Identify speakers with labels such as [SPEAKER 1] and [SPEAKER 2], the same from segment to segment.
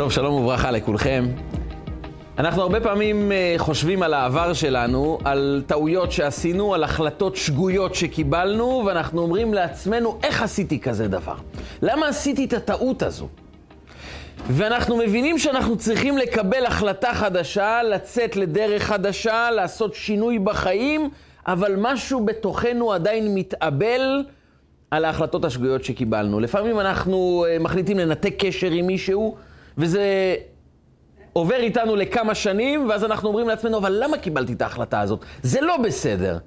[SPEAKER 1] טוב, שלום וברכה לכולכם. אנחנו הרבה פעמים אה, חושבים על העבר שלנו, על טעויות שעשינו, על החלטות שגויות שקיבלנו, ואנחנו אומרים לעצמנו, איך עשיתי כזה דבר? למה עשיתי את הטעות הזו? ואנחנו מבינים שאנחנו צריכים לקבל החלטה חדשה, לצאת לדרך חדשה, לעשות שינוי בחיים, אבל משהו בתוכנו עדיין מתאבל על ההחלטות השגויות שקיבלנו. לפעמים אנחנו אה, מחליטים לנתק קשר עם מישהו, וזה עובר איתנו לכמה שנים, ואז אנחנו אומרים לעצמנו, אבל למה קיבלתי את ההחלטה הזאת? זה לא בסדר.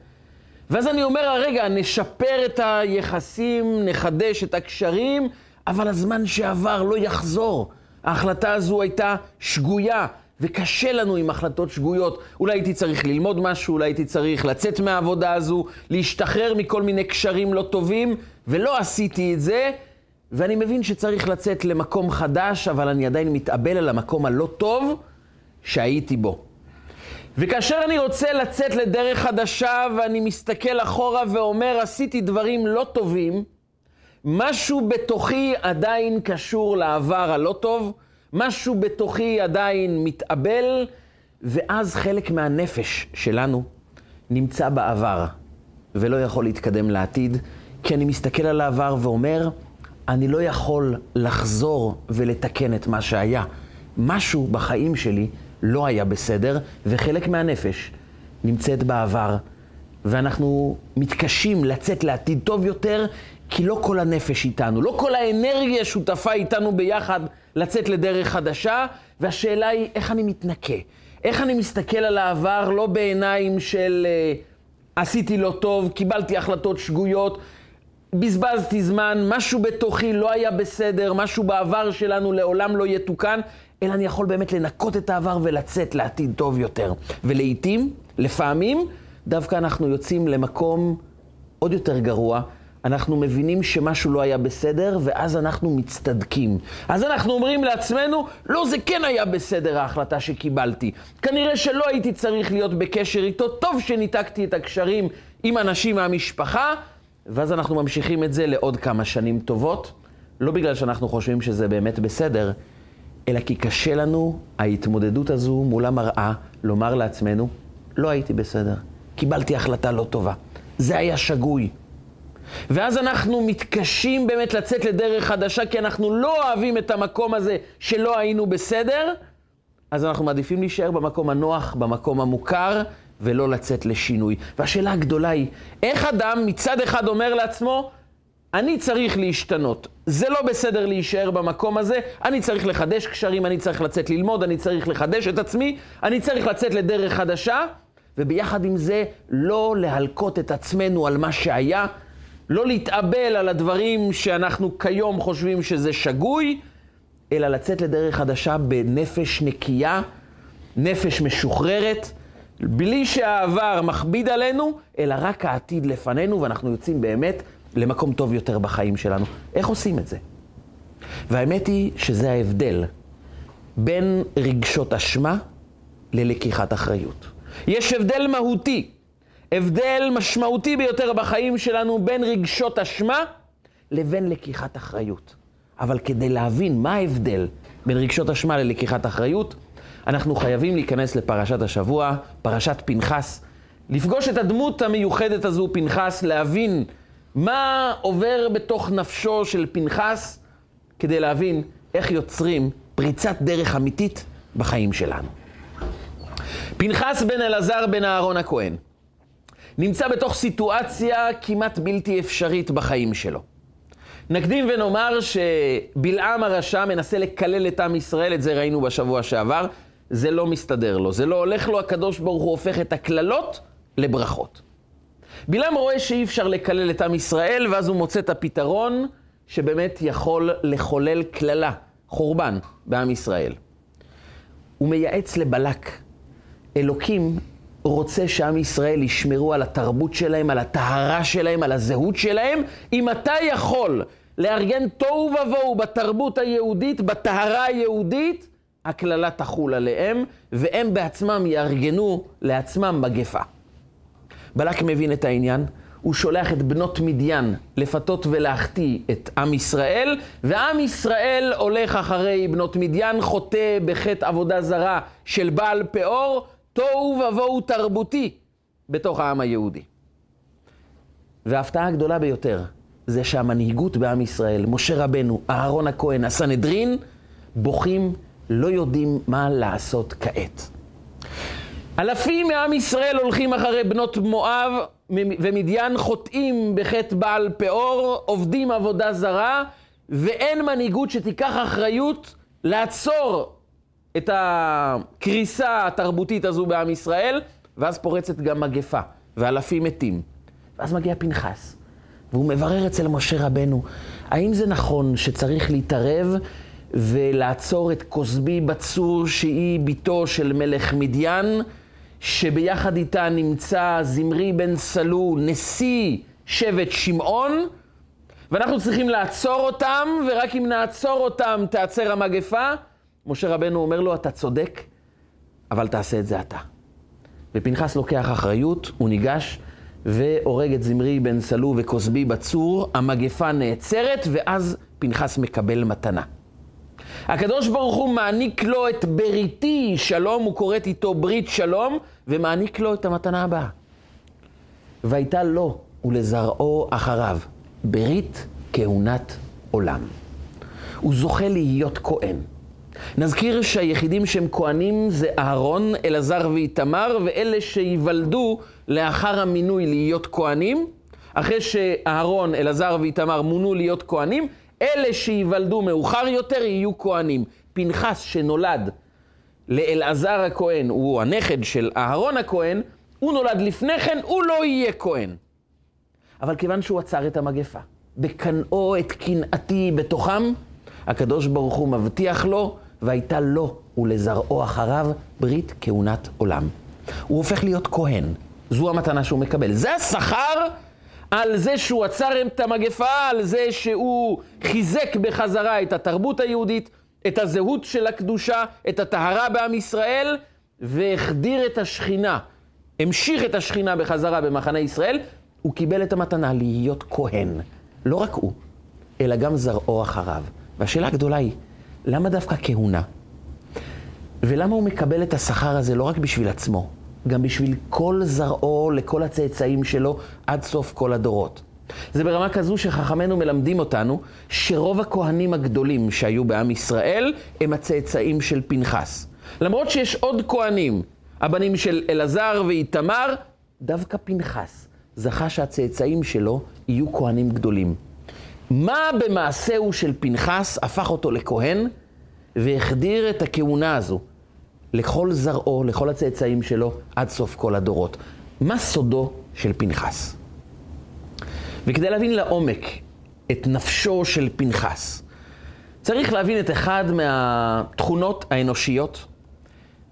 [SPEAKER 1] ואז אני אומר, רגע, נשפר את היחסים, נחדש את הקשרים, אבל הזמן שעבר לא יחזור. ההחלטה הזו הייתה שגויה, וקשה לנו עם החלטות שגויות. אולי הייתי צריך ללמוד משהו, אולי הייתי צריך לצאת מהעבודה הזו, להשתחרר מכל מיני קשרים לא טובים, ולא עשיתי את זה, ואני מבין שצריך לצאת למקום חדש, אבל אני עדיין מתאבל על המקום הלא טוב שהייתי בו. וכאשר אני רוצה לצאת לדרך חדשה ואני מסתכל אחורה ואומר, עשיתי דברים לא טובים, משהו בתוכי עדיין קשור לעבר הלא טוב, משהו בתוכי עדיין מתאבל, ואז חלק מהנפש שלנו נמצא בעבר ולא יכול להתקדם לעתיד, כי אני מסתכל על העבר ואומר, אני לא יכול לחזור ולתקן את מה שהיה. משהו בחיים שלי לא היה בסדר, וחלק מהנפש נמצאת בעבר, ואנחנו מתקשים לצאת לעתיד טוב יותר, כי לא כל הנפש איתנו, לא כל האנרגיה שותפה איתנו ביחד לצאת לדרך חדשה, והשאלה היא איך אני מתנקה. איך אני מסתכל על העבר לא בעיניים של uh, עשיתי לא טוב, קיבלתי החלטות שגויות, בזבזתי זמן, משהו בתוכי לא היה בסדר, משהו בעבר שלנו לעולם לא יתוקן, אלא אני יכול באמת לנקות את העבר ולצאת לעתיד טוב יותר. ולעיתים, לפעמים, דווקא אנחנו יוצאים למקום עוד יותר גרוע. אנחנו מבינים שמשהו לא היה בסדר, ואז אנחנו מצטדקים. אז אנחנו אומרים לעצמנו, לא, זה כן היה בסדר ההחלטה שקיבלתי. כנראה שלא הייתי צריך להיות בקשר איתו, טוב שניתקתי את הקשרים עם אנשים מהמשפחה, ואז אנחנו ממשיכים את זה לעוד כמה שנים טובות, לא בגלל שאנחנו חושבים שזה באמת בסדר, אלא כי קשה לנו ההתמודדות הזו מול המראה, לומר לעצמנו, לא הייתי בסדר, קיבלתי החלטה לא טובה, זה היה שגוי. ואז אנחנו מתקשים באמת לצאת לדרך חדשה, כי אנחנו לא אוהבים את המקום הזה שלא היינו בסדר, אז אנחנו מעדיפים להישאר במקום הנוח, במקום המוכר, ולא לצאת לשינוי. והשאלה הגדולה היא, איך אדם מצד אחד אומר לעצמו, אני צריך להשתנות. זה לא בסדר להישאר במקום הזה, אני צריך לחדש קשרים, אני צריך לצאת ללמוד, אני צריך לחדש את עצמי, אני צריך לצאת לדרך חדשה, וביחד עם זה לא להלקות את עצמנו על מה שהיה, לא להתאבל על הדברים שאנחנו כיום חושבים שזה שגוי, אלא לצאת לדרך חדשה בנפש נקייה, נפש משוחררת. בלי שהעבר מכביד עלינו, אלא רק העתיד לפנינו, ואנחנו יוצאים באמת למקום טוב יותר בחיים שלנו. איך עושים את זה? והאמת היא שזה ההבדל בין רגשות אשמה ללקיחת אחריות. יש הבדל מהותי, הבדל משמעותי ביותר בחיים שלנו בין רגשות אשמה לבין לקיחת אחריות. אבל כדי להבין מה ההבדל בין רגשות אשמה ללקיחת אחריות, אנחנו חייבים להיכנס לפרשת השבוע, פרשת פנחס, לפגוש את הדמות המיוחדת הזו, פנחס, להבין מה עובר בתוך נפשו של פנחס, כדי להבין איך יוצרים פריצת דרך אמיתית בחיים שלנו. פנחס בן אלעזר בן אהרון הכהן נמצא בתוך סיטואציה כמעט בלתי אפשרית בחיים שלו. נקדים ונאמר שבלעם הרשע מנסה לקלל את עם ישראל, את זה ראינו בשבוע שעבר, זה לא מסתדר לו, זה לא הולך לו, הקדוש ברוך הוא הופך את הקללות לברכות. בלעם רואה שאי אפשר לקלל את עם ישראל, ואז הוא מוצא את הפתרון שבאמת יכול לחולל קללה, חורבן, בעם ישראל. הוא מייעץ לבלק. אלוקים רוצה שעם ישראל ישמרו על התרבות שלהם, על הטהרה שלהם, על הזהות שלהם. אם אתה יכול לארגן תוהו ובוהו בתרבות היהודית, בטהרה היהודית, הקללה תחול עליהם, והם בעצמם יארגנו לעצמם מגפה. בלק מבין את העניין, הוא שולח את בנות מדיין לפתות ולהחטיא את עם ישראל, ועם ישראל הולך אחרי בנות מדיין, חוטא בחטא עבודה זרה של בעל פאור, תוהו ובוהו תרבותי בתוך העם היהודי. וההפתעה הגדולה ביותר זה שהמנהיגות בעם ישראל, משה רבנו, אהרון הכהן, הסנהדרין, בוכים, לא יודעים מה לעשות כעת. אלפים מעם ישראל הולכים אחרי בנות מואב ומדיין חוטאים בחטא בעל פאור, עובדים עבודה זרה, ואין מנהיגות שתיקח אחריות לעצור את הקריסה התרבותית הזו בעם ישראל, ואז פורצת גם מגפה, ואלפים מתים. ואז מגיע פנחס, והוא מברר אצל משה רבנו, האם זה נכון שצריך להתערב ולעצור את כוסבי בצור, שהיא בתו של מלך מדיין, שביחד איתה נמצא זמרי בן סלו, נשיא שבט שמעון, ואנחנו צריכים לעצור אותם, ורק אם נעצור אותם תיעצר המגפה. משה רבנו אומר לו, אתה צודק, אבל תעשה את זה אתה. ופנחס לוקח אחריות, הוא ניגש והורג את זמרי בן סלו וכוסבי בצור, המגפה נעצרת, ואז פנחס מקבל מתנה. הקדוש ברוך הוא מעניק לו את בריתי שלום, הוא כורת איתו ברית שלום, ומעניק לו את המתנה הבאה. והייתה לו ולזרעו אחריו ברית כהונת עולם. הוא זוכה להיות כהן. נזכיר שהיחידים שהם כהנים זה אהרון, אלעזר ואיתמר, ואלה שייוולדו לאחר המינוי להיות כהנים. אחרי שאהרון, אלעזר ואיתמר מונו להיות כהנים, אלה שייוולדו מאוחר יותר יהיו כהנים. פנחס שנולד לאלעזר הכהן, הוא הנכד של אהרון הכהן, הוא נולד לפני כן, הוא לא יהיה כהן. אבל כיוון שהוא עצר את המגפה, בקנאו את קנאתי בתוכם, הקדוש ברוך הוא מבטיח לו, והייתה לו ולזרעו אחריו ברית כהונת עולם. הוא הופך להיות כהן, זו המתנה שהוא מקבל. זה השכר על זה שהוא עצר את המגפה, על זה שהוא חיזק בחזרה את התרבות היהודית, את הזהות של הקדושה, את הטהרה בעם ישראל, והחדיר את השכינה, המשיך את השכינה בחזרה במחנה ישראל, הוא קיבל את המתנה להיות כהן. לא רק הוא, אלא גם זרעו אחריו. והשאלה הגדולה היא, למה דווקא כהונה? ולמה הוא מקבל את השכר הזה לא רק בשביל עצמו, גם בשביל כל זרעו לכל הצאצאים שלו עד סוף כל הדורות. זה ברמה כזו שחכמינו מלמדים אותנו שרוב הכהנים הגדולים שהיו בעם ישראל הם הצאצאים של פנחס. למרות שיש עוד כהנים, הבנים של אלעזר ואיתמר, דווקא פנחס זכה שהצאצאים שלו יהיו כהנים גדולים. מה במעשהו של פנחס הפך אותו לכהן והחדיר את הכהונה הזו לכל זרעו, לכל הצאצאים שלו, עד סוף כל הדורות. מה סודו של פנחס? וכדי להבין לעומק את נפשו של פנחס, צריך להבין את אחד מהתכונות האנושיות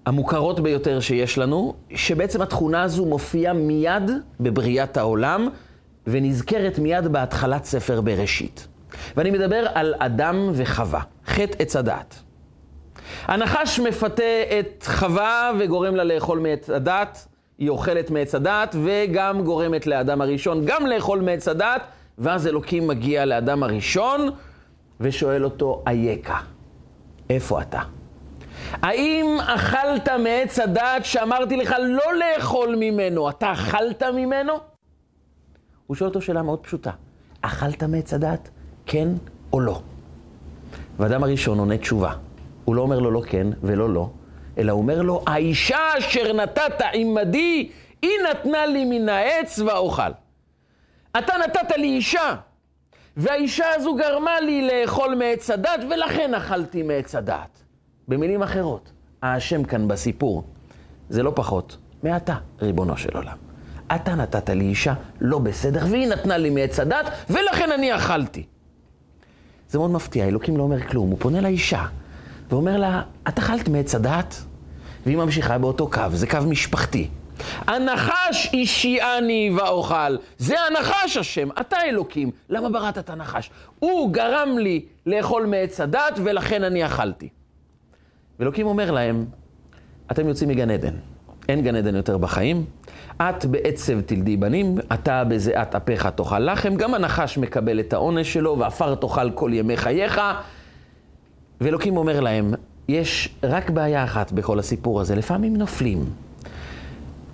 [SPEAKER 1] המוכרות ביותר שיש לנו, שבעצם התכונה הזו מופיעה מיד בבריאת העולם, ונזכרת מיד בהתחלת ספר בראשית. ואני מדבר על אדם וחווה, חטא עץ הדעת. הנחש מפתה את חווה וגורם לה לאכול מעץ הדת, היא אוכלת מעץ הדת, וגם גורמת לאדם הראשון גם לאכול מעץ הדת, ואז אלוקים מגיע לאדם הראשון ושואל אותו, אייכה, איפה אתה? האם אכלת מעץ הדת שאמרתי לך לא לאכול ממנו, אתה אכלת ממנו? הוא שואל אותו שאלה מאוד פשוטה, אכלת מעץ הדת, כן או לא? ואדם הראשון עונה תשובה. הוא לא אומר לו לא כן ולא לא, אלא הוא אומר לו, האישה אשר נתת עמדי, היא נתנה לי מן העץ ואוכל. אתה נתת לי אישה, והאישה הזו גרמה לי לאכול מעץ הדת, ולכן אכלתי מעץ הדת. במילים אחרות, האשם כאן בסיפור זה לא פחות מאתה, ריבונו של עולם. אתה נתת לי אישה לא בסדר, והיא נתנה לי מעץ הדת, ולכן אני אכלתי. זה מאוד מפתיע, אלוקים לא אומר כלום, הוא פונה לאישה. ואומר לה, את אכלת מעץ הדעת? והיא ממשיכה באותו קו, זה קו משפחתי. הנחש השיעני ואוכל. זה הנחש השם, אתה אלוקים. למה בראת את הנחש? הוא גרם לי לאכול מעץ הדת ולכן אני אכלתי. ואלוקים אומר להם, אתם יוצאים מגן עדן. אין גן עדן יותר בחיים. את בעצב תלדי בנים, אתה בזיעת אפיך תאכל לחם. גם הנחש מקבל את העונש שלו, ועפר תאכל כל ימי חייך. ואלוקים אומר להם, יש רק בעיה אחת בכל הסיפור הזה, לפעמים נופלים.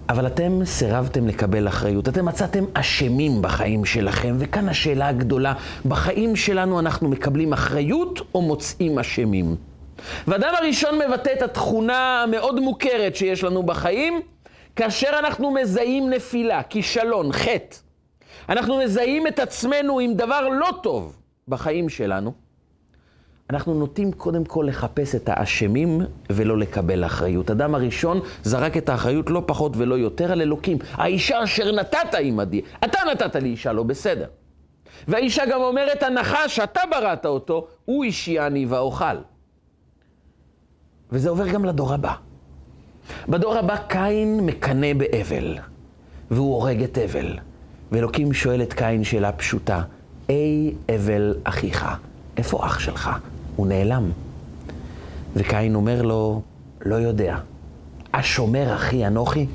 [SPEAKER 1] אבל אתם סירבתם לקבל אחריות, אתם מצאתם אשמים בחיים שלכם, וכאן השאלה הגדולה, בחיים שלנו אנחנו מקבלים אחריות או מוצאים אשמים? ואדם הראשון מבטא את התכונה המאוד מוכרת שיש לנו בחיים, כאשר אנחנו מזהים נפילה, כישלון, חטא. אנחנו מזהים את עצמנו עם דבר לא טוב בחיים שלנו. אנחנו נוטים קודם כל לחפש את האשמים ולא לקבל אחריות. אדם הראשון זרק את האחריות לא פחות ולא יותר על אלוקים. האישה אשר נתת עמדי, אתה נתת לי אישה לא בסדר. והאישה גם אומרת, הנחש שאתה בראת אותו, הוא אישי ואוכל. וזה עובר גם לדור הבא. בדור הבא קין מקנא באבל, והוא הורג את אבל. ואלוקים שואל את קין שאלה פשוטה, אי אבל אחיך, איפה אח שלך? הוא נעלם. וקין אומר לו, לא יודע. השומר אחי אנוכי?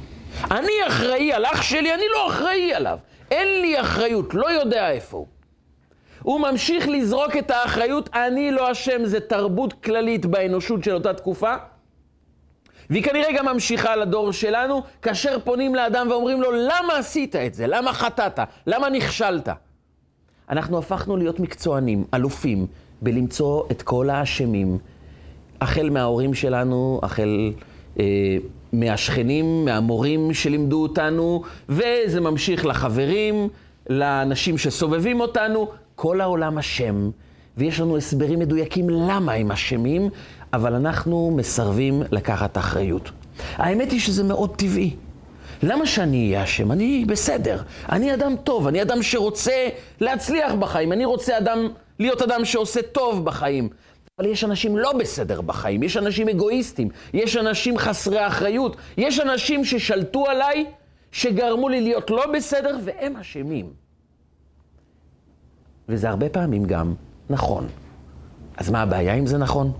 [SPEAKER 1] אני אחראי על אח שלי, אני לא אחראי עליו. אין לי אחריות, לא יודע איפה הוא. הוא ממשיך לזרוק את האחריות, אני לא אשם, זה תרבות כללית באנושות של אותה תקופה. והיא כנראה גם ממשיכה לדור שלנו, כאשר פונים לאדם ואומרים לו, למה עשית את זה? למה חטאת? למה נכשלת? אנחנו הפכנו להיות מקצוענים, אלופים, בלמצוא את כל האשמים, החל מההורים שלנו, החל אה, מהשכנים, מהמורים שלימדו אותנו, וזה ממשיך לחברים, לאנשים שסובבים אותנו, כל העולם אשם, ויש לנו הסברים מדויקים למה הם אשמים, אבל אנחנו מסרבים לקחת אחריות. האמת היא שזה מאוד טבעי. למה שאני אהיה אשם? אני בסדר. אני אדם טוב, אני אדם שרוצה להצליח בחיים, אני רוצה אדם להיות אדם שעושה טוב בחיים. אבל יש אנשים לא בסדר בחיים, יש אנשים אגואיסטים, יש אנשים חסרי אחריות, יש אנשים ששלטו עליי, שגרמו לי להיות לא בסדר, והם אשמים. וזה הרבה פעמים גם נכון. אז מה הבעיה אם זה נכון?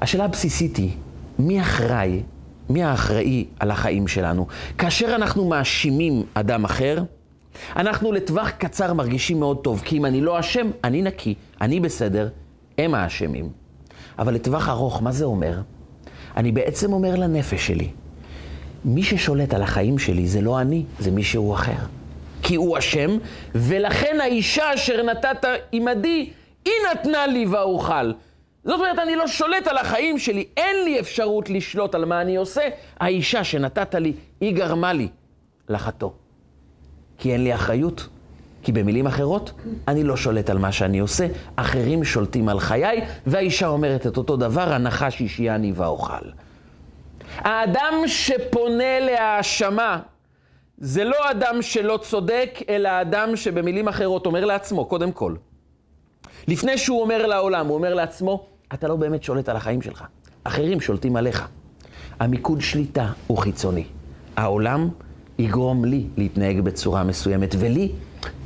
[SPEAKER 1] השאלה הבסיסית היא, מי אחראי, מי האחראי על החיים שלנו? כאשר אנחנו מאשימים אדם אחר, אנחנו לטווח קצר מרגישים מאוד טוב, כי אם אני לא אשם, אני נקי, אני בסדר, הם האשמים. אבל לטווח ארוך, מה זה אומר? אני בעצם אומר לנפש שלי, מי ששולט על החיים שלי זה לא אני, זה מישהו אחר. כי הוא אשם, ולכן האישה אשר נתת עמדי, היא נתנה לי ואוכל. זאת אומרת, אני לא שולט על החיים שלי, אין לי אפשרות לשלוט על מה אני עושה. האישה שנתת לי, היא גרמה לי לחטוא. כי אין לי אחריות. כי במילים אחרות, אני לא שולט על מה שאני עושה, אחרים שולטים על חיי, והאישה אומרת את אותו דבר, הנחש אישיאני ואוכל. האדם שפונה להאשמה, זה לא אדם שלא צודק, אלא אדם שבמילים אחרות אומר לעצמו, קודם כל, לפני שהוא אומר לעולם, הוא אומר לעצמו, אתה לא באמת שולט על החיים שלך. אחרים שולטים עליך. המיקוד שליטה הוא חיצוני. העולם יגרום לי להתנהג בצורה מסוימת, ולי,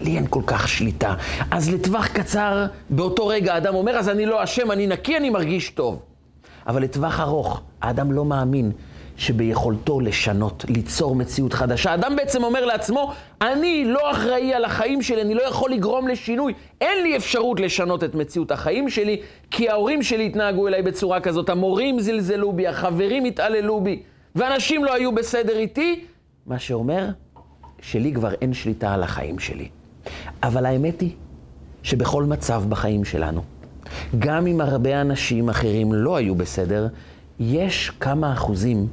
[SPEAKER 1] לי אין כל כך שליטה. אז לטווח קצר, באותו רגע האדם אומר, אז אני לא אשם, אני נקי, אני מרגיש טוב. אבל לטווח ארוך, האדם לא מאמין שביכולתו לשנות, ליצור מציאות חדשה. האדם בעצם אומר לעצמו, אני לא אחראי על החיים שלי, אני לא יכול לגרום לשינוי. אין לי אפשרות לשנות את מציאות החיים שלי, כי ההורים שלי התנהגו אליי בצורה כזאת, המורים זלזלו בי, החברים התעללו בי, ואנשים לא היו בסדר איתי, מה שאומר שלי כבר אין שליטה על החיים שלי. אבל האמת היא שבכל מצב בחיים שלנו, גם אם הרבה אנשים אחרים לא היו בסדר, יש כמה אחוזים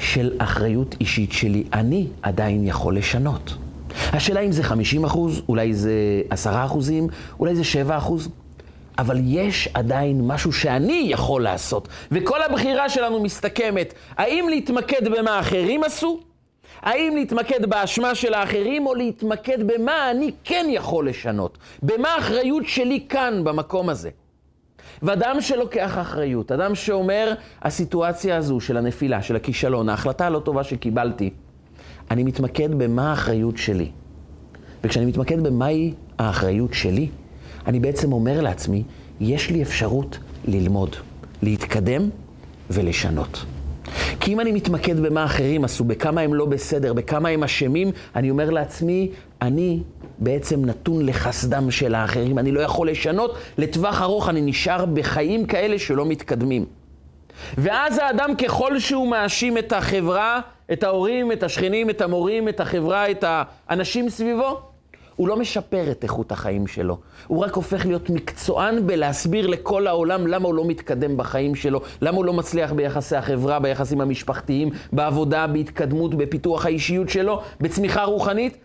[SPEAKER 1] של אחריות אישית שלי, אני עדיין יכול לשנות. השאלה אם זה 50 אחוז, אולי זה 10 אחוזים, אולי זה 7 אחוז, אבל יש עדיין משהו שאני יכול לעשות. וכל הבחירה שלנו מסתכמת, האם להתמקד במה אחרים עשו, האם להתמקד באשמה של האחרים, או להתמקד במה אני כן יכול לשנות? במה האחריות שלי כאן, במקום הזה? ואדם שלוקח אחריות, אדם שאומר, הסיטואציה הזו של הנפילה, של הכישלון, ההחלטה הלא טובה שקיבלתי, אני מתמקד במה האחריות שלי. וכשאני מתמקד במהי האחריות שלי, אני בעצם אומר לעצמי, יש לי אפשרות ללמוד, להתקדם ולשנות. כי אם אני מתמקד במה אחרים עשו, בכמה הם לא בסדר, בכמה הם אשמים, אני אומר לעצמי, אני בעצם נתון לחסדם של האחרים, אני לא יכול לשנות, לטווח ארוך אני נשאר בחיים כאלה שלא מתקדמים. ואז האדם ככל שהוא מאשים את החברה, את ההורים, את השכנים, את המורים, את החברה, את האנשים סביבו, הוא לא משפר את איכות החיים שלו. הוא רק הופך להיות מקצוען בלהסביר לכל העולם למה הוא לא מתקדם בחיים שלו, למה הוא לא מצליח ביחסי החברה, ביחסים המשפחתיים, בעבודה, בהתקדמות, בפיתוח האישיות שלו, בצמיחה רוחנית.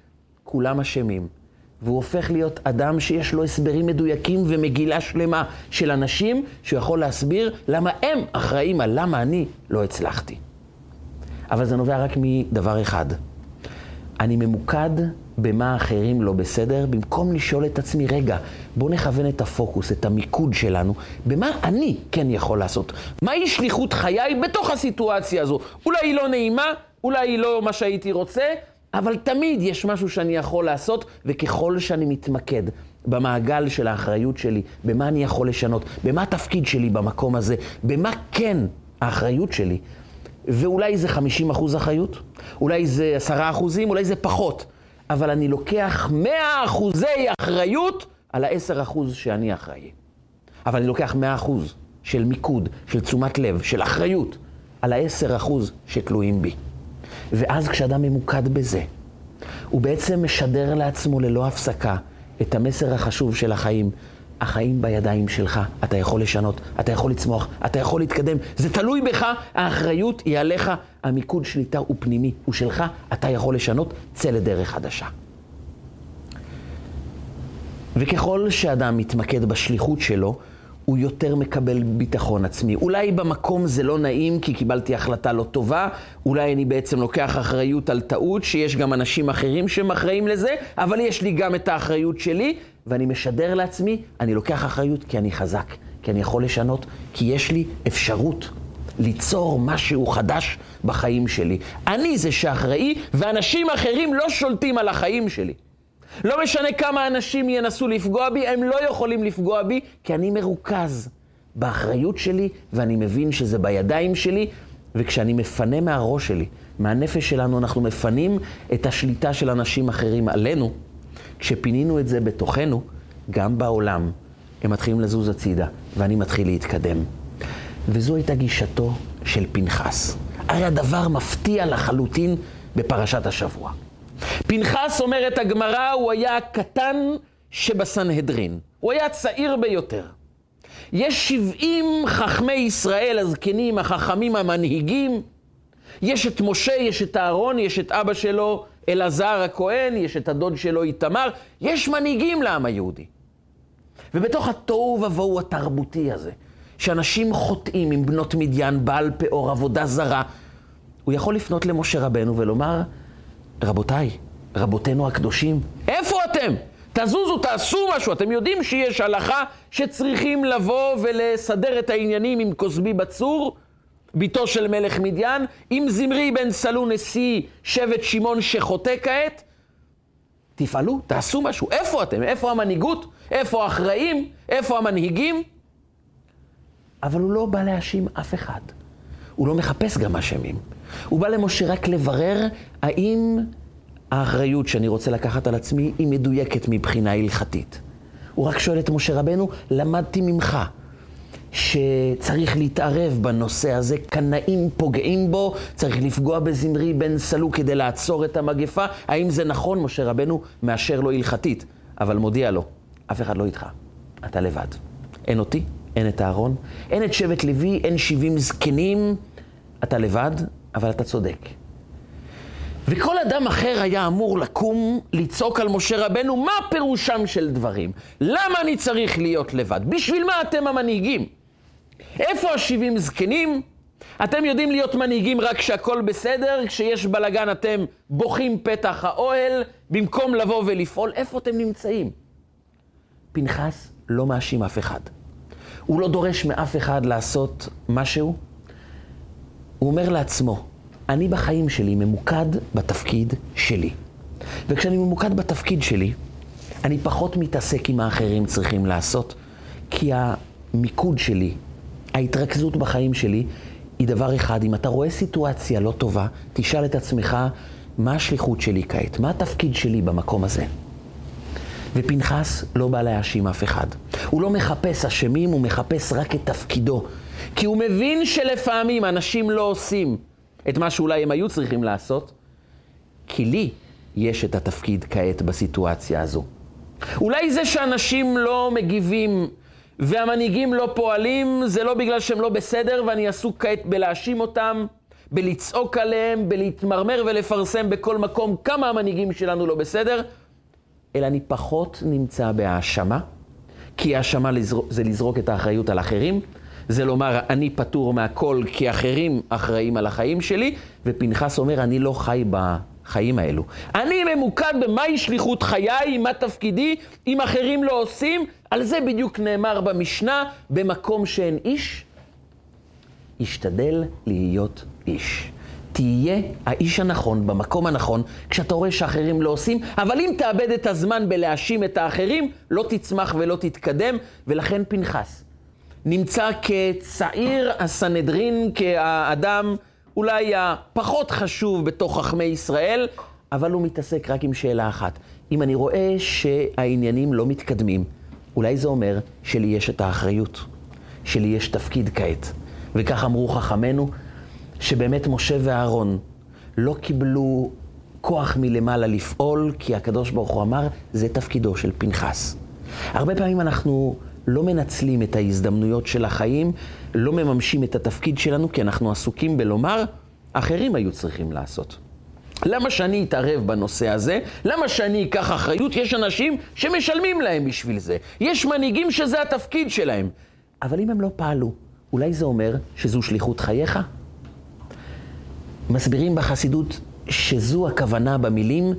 [SPEAKER 1] כולם אשמים. והוא הופך להיות אדם שיש לו הסברים מדויקים ומגילה שלמה של אנשים שהוא יכול להסביר למה הם אחראים על למה אני לא הצלחתי. אבל זה נובע רק מדבר אחד. אני ממוקד במה אחרים לא בסדר, במקום לשאול את עצמי, רגע, בוא נכוון את הפוקוס, את המיקוד שלנו, במה אני כן יכול לעשות. מהי שליחות חיי בתוך הסיטואציה הזו? אולי היא לא נעימה, אולי היא לא מה שהייתי רוצה, אבל תמיד יש משהו שאני יכול לעשות, וככל שאני מתמקד במעגל של האחריות שלי, במה אני יכול לשנות, במה התפקיד שלי במקום הזה, במה כן האחריות שלי, ואולי זה 50 אחוז אחריות, אולי זה 10 אחוזים, אולי זה פחות, אבל אני לוקח 100 אחוזי אחריות על ה-10 אחוז שאני אחראי. אבל אני לוקח 100 אחוז של מיקוד, של תשומת לב, של אחריות, על ה-10 אחוז שתלויים בי. ואז כשאדם ממוקד בזה, הוא בעצם משדר לעצמו ללא הפסקה את המסר החשוב של החיים. החיים בידיים שלך, אתה יכול לשנות, אתה יכול לצמוח, אתה יכול להתקדם, זה תלוי בך, האחריות היא עליך, המיקוד שליטה הוא פנימי, הוא שלך, אתה יכול לשנות, צא לדרך חדשה. וככל שאדם מתמקד בשליחות שלו, הוא יותר מקבל ביטחון עצמי. אולי במקום זה לא נעים כי קיבלתי החלטה לא טובה, אולי אני בעצם לוקח אחריות על טעות, שיש גם אנשים אחרים שהם אחראים לזה, אבל יש לי גם את האחריות שלי, ואני משדר לעצמי, אני לוקח אחריות כי אני חזק, כי אני יכול לשנות, כי יש לי אפשרות ליצור משהו חדש בחיים שלי. אני זה שאחראי, ואנשים אחרים לא שולטים על החיים שלי. לא משנה כמה אנשים ינסו לפגוע בי, הם לא יכולים לפגוע בי, כי אני מרוכז באחריות שלי, ואני מבין שזה בידיים שלי, וכשאני מפנה מהראש שלי, מהנפש שלנו, אנחנו מפנים את השליטה של אנשים אחרים עלינו. כשפינינו את זה בתוכנו, גם בעולם, הם מתחילים לזוז הצידה, ואני מתחיל להתקדם. וזו הייתה גישתו של פנחס. הרי הדבר מפתיע לחלוטין בפרשת השבוע. פנחס, אומרת הגמרא, הוא היה הקטן שבסנהדרין. הוא היה צעיר ביותר. יש שבעים חכמי ישראל, הזקנים, החכמים המנהיגים. יש את משה, יש את אהרון, יש את אבא שלו, אלעזר הכהן, יש את הדוד שלו איתמר. יש מנהיגים לעם היהודי. ובתוך התוהו ובוהו התרבותי הזה, שאנשים חוטאים עם בנות מדיין, בעל פאור, עבודה זרה, הוא יכול לפנות למשה רבנו ולומר, רבותיי, רבותינו הקדושים, איפה אתם? תזוזו, תעשו משהו. אתם יודעים שיש הלכה שצריכים לבוא ולסדר את העניינים עם כוסבי בצור, ביתו של מלך מדיין, עם זמרי בן סלו נשיא שבט שמעון שחוטא כעת. תפעלו, תעשו משהו. איפה אתם? איפה המנהיגות? איפה האחראים? איפה המנהיגים? אבל הוא לא בא להאשים אף אחד. הוא לא מחפש גם אשמים. הוא בא למשה רק לברר האם האחריות שאני רוצה לקחת על עצמי היא מדויקת מבחינה הלכתית. הוא רק שואל את משה רבנו, למדתי ממך שצריך להתערב בנושא הזה, קנאים פוגעים בו, צריך לפגוע בזמרי בן סלו כדי לעצור את המגפה. האם זה נכון? משה רבנו מאשר לו הלכתית, אבל מודיע לו, אף אחד לא איתך, אתה לבד. אין אותי, אין את אהרון, אין את שבט לוי, אין שבעים זקנים, אתה לבד, אבל אתה צודק. וכל אדם אחר היה אמור לקום, לצעוק על משה רבנו, מה פירושם של דברים? למה אני צריך להיות לבד? בשביל מה אתם המנהיגים? איפה השבעים זקנים? אתם יודעים להיות מנהיגים רק כשהכול בסדר, כשיש בלגן אתם בוכים פתח האוהל, במקום לבוא ולפעול, איפה אתם נמצאים? פנחס לא מאשים אף אחד. הוא לא דורש מאף אחד לעשות משהו. הוא אומר לעצמו, אני בחיים שלי ממוקד בתפקיד שלי. וכשאני ממוקד בתפקיד שלי, אני פחות מתעסק עם האחרים צריכים לעשות, כי המיקוד שלי, ההתרכזות בחיים שלי, היא דבר אחד, אם אתה רואה סיטואציה לא טובה, תשאל את עצמך, מה השליחות שלי כעת? מה התפקיד שלי במקום הזה? ופנחס לא בא להאשים אף אחד. הוא לא מחפש אשמים, הוא מחפש רק את תפקידו. כי הוא מבין שלפעמים אנשים לא עושים את מה שאולי הם היו צריכים לעשות, כי לי יש את התפקיד כעת בסיטואציה הזו. אולי זה שאנשים לא מגיבים והמנהיגים לא פועלים, זה לא בגלל שהם לא בסדר ואני עסוק כעת בלהאשים אותם, בלצעוק עליהם, בלהתמרמר ולפרסם בכל מקום כמה המנהיגים שלנו לא בסדר, אלא אני פחות נמצא בהאשמה, כי האשמה זה לזרוק את האחריות על אחרים, זה לומר, אני פטור מהכל כי אחרים אחראים על החיים שלי, ופנחס אומר, אני לא חי בחיים האלו. אני ממוקד במהי שליחות חיי, מה תפקידי, אם אחרים לא עושים, על זה בדיוק נאמר במשנה, במקום שאין איש, השתדל להיות איש. תהיה האיש הנכון במקום הנכון, כשאתה רואה שאחרים לא עושים, אבל אם תאבד את הזמן בלהאשים את האחרים, לא תצמח ולא תתקדם, ולכן פנחס נמצא כצעיר הסנהדרין, כאדם אולי הפחות חשוב בתוך חכמי ישראל, אבל הוא מתעסק רק עם שאלה אחת. אם אני רואה שהעניינים לא מתקדמים, אולי זה אומר שלי יש את האחריות, שלי יש תפקיד כעת. וכך אמרו חכמינו, שבאמת משה ואהרון לא קיבלו כוח מלמעלה לפעול, כי הקדוש ברוך הוא אמר, זה תפקידו של פנחס. הרבה פעמים אנחנו לא מנצלים את ההזדמנויות של החיים, לא מממשים את התפקיד שלנו, כי אנחנו עסוקים בלומר, אחרים היו צריכים לעשות. למה שאני אתערב בנושא הזה? למה שאני אקח אחריות? יש אנשים שמשלמים להם בשביל זה. יש מנהיגים שזה התפקיד שלהם. אבל אם הם לא פעלו, אולי זה אומר שזו שליחות חייך? מסבירים בחסידות שזו הכוונה במילים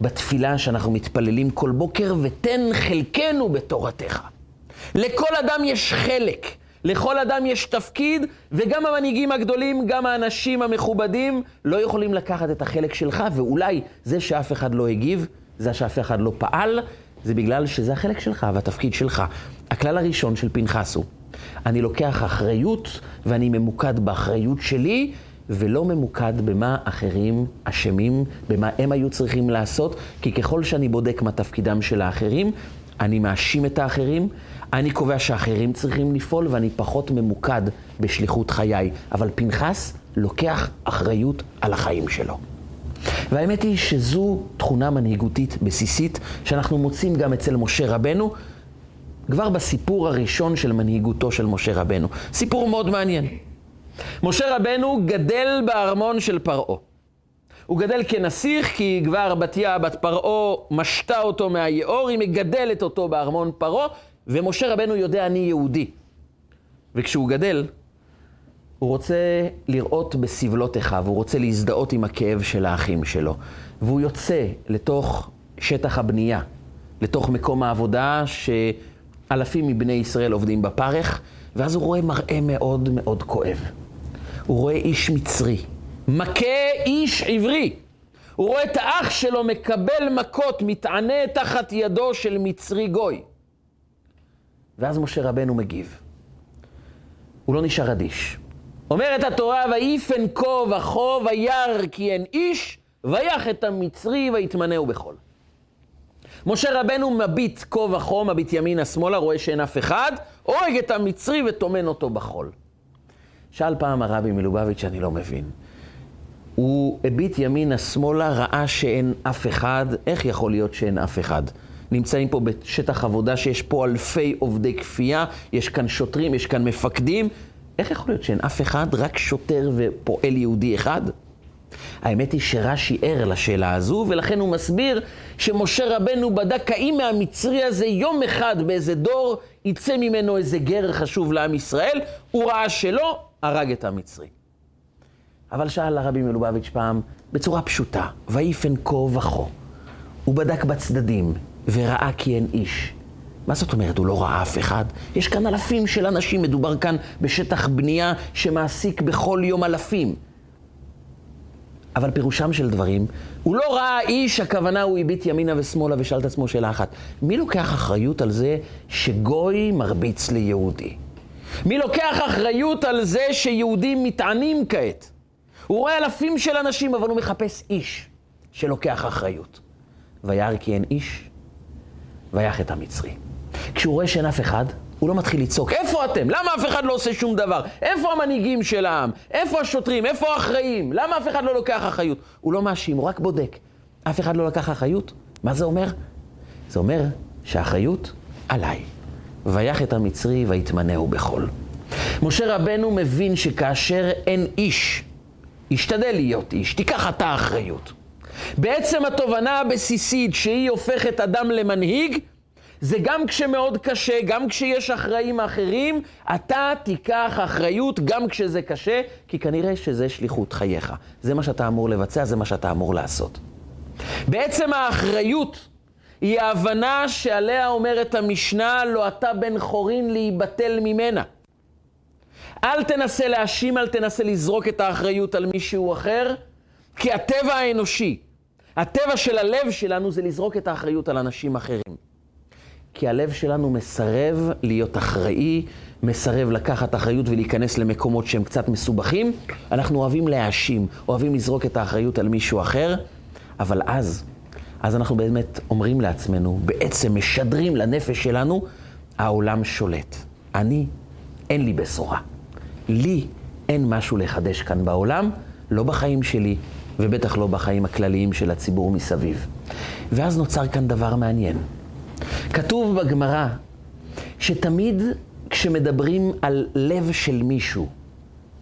[SPEAKER 1] בתפילה שאנחנו מתפללים כל בוקר, ותן חלקנו בתורתך. לכל אדם יש חלק, לכל אדם יש תפקיד, וגם המנהיגים הגדולים, גם האנשים המכובדים, לא יכולים לקחת את החלק שלך, ואולי זה שאף אחד לא הגיב, זה שאף אחד לא פעל, זה בגלל שזה החלק שלך והתפקיד שלך. הכלל הראשון של פנחס הוא, אני לוקח אחריות ואני ממוקד באחריות שלי, ולא ממוקד במה אחרים אשמים, במה הם היו צריכים לעשות, כי ככל שאני בודק מה תפקידם של האחרים, אני מאשים את האחרים, אני קובע שאחרים צריכים לפעול ואני פחות ממוקד בשליחות חיי. אבל פנחס לוקח אחריות על החיים שלו. והאמת היא שזו תכונה מנהיגותית בסיסית שאנחנו מוצאים גם אצל משה רבנו, כבר בסיפור הראשון של מנהיגותו של משה רבנו. סיפור מאוד מעניין. משה רבנו גדל בארמון של פרעה. הוא גדל כנסיך, כי כבר בתיה, בת פרעה, משתה אותו מהיאור, היא מגדלת אותו בארמון פרעה, ומשה רבנו יודע אני יהודי. וכשהוא גדל, הוא רוצה לראות בסבלות אחיו, הוא רוצה להזדהות עם הכאב של האחים שלו. והוא יוצא לתוך שטח הבנייה, לתוך מקום העבודה שאלפים מבני ישראל עובדים בפרך, ואז הוא רואה מראה מאוד מאוד כואב. הוא רואה איש מצרי, מכה איש עברי. הוא רואה את האח שלו מקבל מכות, מתענה תחת ידו של מצרי גוי. ואז משה רבנו מגיב. הוא לא נשאר אדיש. אומרת התורה, ויפן כה וכה וירא כי אין איש, ויח את המצרי ויתמנהו בחול. משה רבנו מביט כה וכה, מביט ימינה שמאלה, רואה שאין אף אחד, הורג את המצרי וטומן אותו בחול. שאל פעם הרבי מלובביץ' שאני לא מבין. הוא הביט ימינה שמאלה, ראה שאין אף אחד, איך יכול להיות שאין אף אחד? נמצאים פה בשטח עבודה שיש פה אלפי עובדי כפייה, יש כאן שוטרים, יש כאן מפקדים. איך יכול להיות שאין אף אחד, רק שוטר ופועל יהודי אחד? האמת היא שרש"י ער לשאלה הזו, ולכן הוא מסביר שמשה רבנו בדק האם מהמצרי הזה יום אחד באיזה דור יצא ממנו איזה גר חשוב לעם ישראל, הוא ראה שלא, הרג את המצרי. אבל שאל הרבי מלובביץ' פעם, בצורה פשוטה, ויפן כה וכה. הוא בדק בצדדים, וראה כי אין איש. מה זאת אומרת, הוא לא ראה אף אחד? יש כאן אלפים של אנשים, מדובר כאן בשטח בנייה שמעסיק בכל יום אלפים. אבל פירושם של דברים, הוא לא ראה איש, הכוונה הוא הביט ימינה ושמאלה ושאל את עצמו שאלה אחת. מי לוקח אחריות על זה שגוי מרביץ ליהודי? מי לוקח אחריות על זה שיהודים מתענים כעת? הוא רואה אלפים של אנשים, אבל הוא מחפש איש שלוקח אחריות. וירא כי אין איש, ויח את המצרי. כשהוא רואה שאין אף אחד, הוא לא מתחיל לצעוק, איפה אתם? למה אף אחד לא עושה שום דבר? איפה המנהיגים של העם? איפה השוטרים? איפה האחראים? למה אף אחד לא לוקח אחריות? הוא לא מאשים, הוא רק בודק. אף אחד לא לקח אחריות? מה זה אומר? זה אומר שהאחריות עליי. ויח את המצרי ויתמנהו בחול. משה רבנו מבין שכאשר אין איש, ישתדל להיות איש, תיקח אתה אחריות. בעצם התובנה הבסיסית שהיא הופכת אדם למנהיג, זה גם כשמאוד קשה, גם כשיש אחראים אחרים, אתה תיקח אחריות גם כשזה קשה, כי כנראה שזה שליחות חייך. זה מה שאתה אמור לבצע, זה מה שאתה אמור לעשות. בעצם האחריות היא ההבנה שעליה אומרת המשנה, לא אתה בן חורין להיבטל ממנה. אל תנסה להאשים, אל תנסה לזרוק את האחריות על מישהו אחר, כי הטבע האנושי, הטבע של הלב שלנו זה לזרוק את האחריות על אנשים אחרים. כי הלב שלנו מסרב להיות אחראי, מסרב לקחת אחריות ולהיכנס למקומות שהם קצת מסובכים. אנחנו אוהבים להאשים, אוהבים לזרוק את האחריות על מישהו אחר, אבל אז, אז אנחנו באמת אומרים לעצמנו, בעצם משדרים לנפש שלנו, העולם שולט. אני, אין לי בשורה. לי אין משהו לחדש כאן בעולם, לא בחיים שלי, ובטח לא בחיים הכלליים של הציבור מסביב. ואז נוצר כאן דבר מעניין. כתוב בגמרא שתמיד כשמדברים על לב של מישהו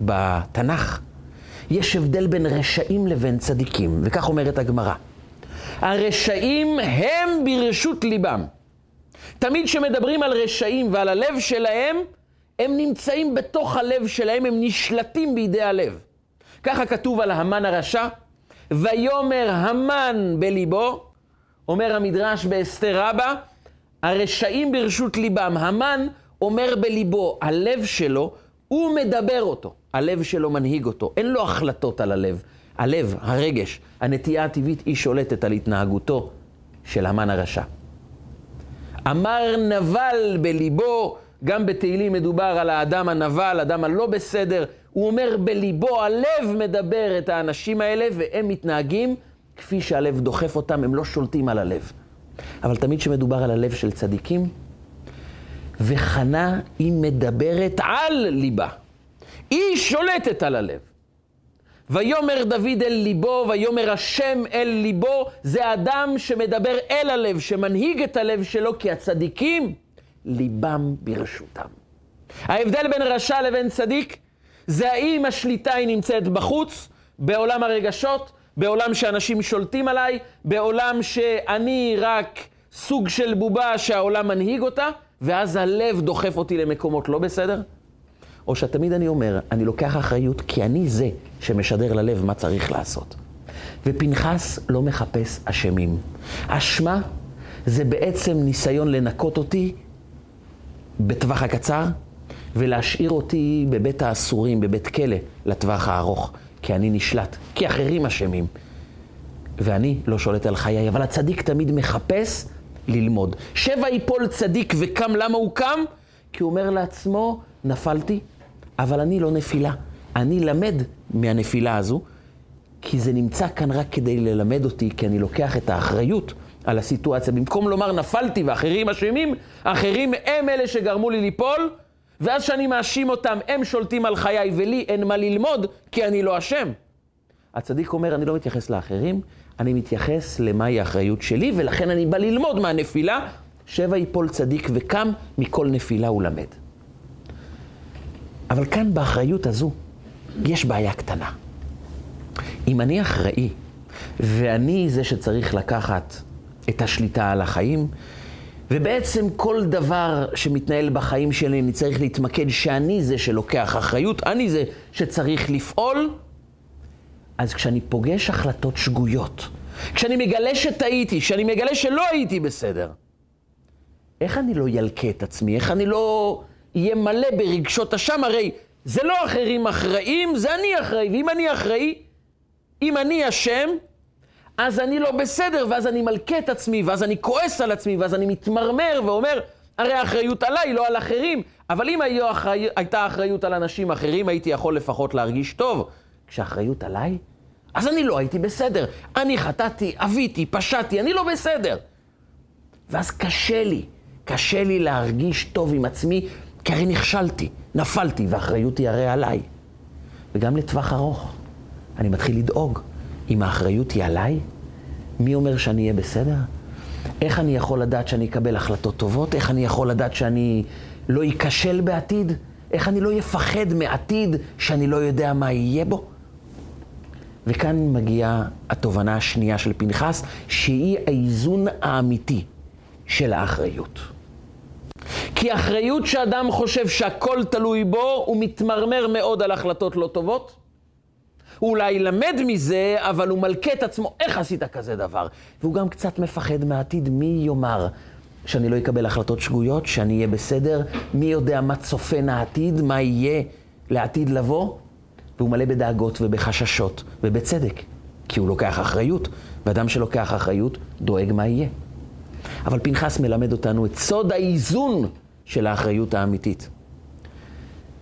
[SPEAKER 1] בתנ"ך, יש הבדל בין רשעים לבין צדיקים, וכך אומרת הגמרא. הרשעים הם ברשות ליבם. תמיד כשמדברים על רשעים ועל הלב שלהם, הם נמצאים בתוך הלב שלהם, הם נשלטים בידי הלב. ככה כתוב על המן הרשע, ויאמר המן בליבו, אומר המדרש באסתר רבה, הרשעים ברשות ליבם. המן אומר בליבו, הלב שלו, הוא מדבר אותו, הלב שלו מנהיג אותו, אין לו החלטות על הלב. הלב, הרגש, הנטייה הטבעית, היא שולטת על התנהגותו של המן הרשע. אמר נבל בליבו, גם בתהילים מדובר על האדם הנבל, אדם הלא בסדר. הוא אומר בליבו, הלב מדבר את האנשים האלה, והם מתנהגים כפי שהלב דוחף אותם, הם לא שולטים על הלב. אבל תמיד כשמדובר על הלב של צדיקים, וחנה היא מדברת על ליבה. היא שולטת על הלב. ויאמר דוד אל ליבו, ויאמר השם אל ליבו, זה אדם שמדבר אל הלב, שמנהיג את הלב שלו, כי הצדיקים, ליבם ברשותם. ההבדל בין רשע לבין צדיק, זה האם השליטה היא נמצאת בחוץ, בעולם הרגשות, בעולם שאנשים שולטים עליי, בעולם שאני רק סוג של בובה שהעולם מנהיג אותה, ואז הלב דוחף אותי למקומות לא בסדר? או שתמיד אני אומר, אני לוקח אחריות כי אני זה שמשדר ללב מה צריך לעשות. ופנחס לא מחפש אשמים. אשמה זה בעצם ניסיון לנקות אותי בטווח הקצר ולהשאיר אותי בבית האסורים, בבית כלא, לטווח הארוך. כי אני נשלט, כי אחרים אשמים. ואני לא שולט על חיי, אבל הצדיק תמיד מחפש ללמוד. שבע יפול צדיק וקם, למה הוא קם? כי הוא אומר לעצמו, נפלתי, אבל אני לא נפילה. אני למד מהנפילה הזו, כי זה נמצא כאן רק כדי ללמד אותי, כי אני לוקח את האחריות על הסיטואציה. במקום לומר נפלתי ואחרים אשמים, אחרים הם אלה שגרמו לי ליפול, ואז שאני מאשים אותם, הם שולטים על חיי ולי אין מה ללמוד, כי אני לא אשם. הצדיק אומר, אני לא מתייחס לאחרים, אני מתייחס למהי האחריות שלי, ולכן אני בא ללמוד מהנפילה. שבע יפול צדיק וקם, מכל נפילה הוא למד. אבל כאן באחריות הזו, יש בעיה קטנה. אם אני אחראי, ואני זה שצריך לקחת את השליטה על החיים, ובעצם כל דבר שמתנהל בחיים שלי, אני צריך להתמקד שאני זה שלוקח אחריות, אני זה שצריך לפעול. אז כשאני פוגש החלטות שגויות, כשאני מגלה שטעיתי, כשאני מגלה שלא הייתי בסדר, איך אני לא ילקה את עצמי? איך אני לא אהיה מלא ברגשות אשם? הרי זה לא אחרים אחראים, זה אני אחראי. ואם אני אחראי, אם אני אשם, אז אני לא בסדר, ואז אני מלכה את עצמי, ואז אני כועס על עצמי, ואז אני מתמרמר ואומר, הרי האחריות עליי, לא על אחרים. אבל אם אחרי... הייתה אחריות על אנשים אחרים, הייתי יכול לפחות להרגיש טוב. כשאחריות עליי, אז אני לא הייתי בסדר. אני חטאתי, אביתי, פשעתי, אני לא בסדר. ואז קשה לי, קשה לי להרגיש טוב עם עצמי, כי הרי נכשלתי, נפלתי, והאחריות היא הרי עליי. וגם לטווח ארוך, אני מתחיל לדאוג. אם האחריות היא עליי, מי אומר שאני אהיה בסדר? איך אני יכול לדעת שאני אקבל החלטות טובות? איך אני יכול לדעת שאני לא אכשל בעתיד? איך אני לא אפחד מעתיד שאני לא יודע מה יהיה בו? וכאן מגיעה התובנה השנייה של פנחס, שהיא האיזון האמיתי של האחריות. כי אחריות שאדם חושב שהכל תלוי בו, הוא מתמרמר מאוד על החלטות לא טובות. הוא אולי ילמד מזה, אבל הוא מלכה את עצמו, איך עשית כזה דבר? והוא גם קצת מפחד מהעתיד, מי יאמר שאני לא אקבל החלטות שגויות, שאני אהיה בסדר? מי יודע מה צופן העתיד, מה יהיה לעתיד לבוא? והוא מלא בדאגות ובחששות, ובצדק, כי הוא לוקח אחריות, ואדם שלוקח אחריות דואג מה יהיה. אבל פנחס מלמד אותנו את סוד האיזון של האחריות האמיתית.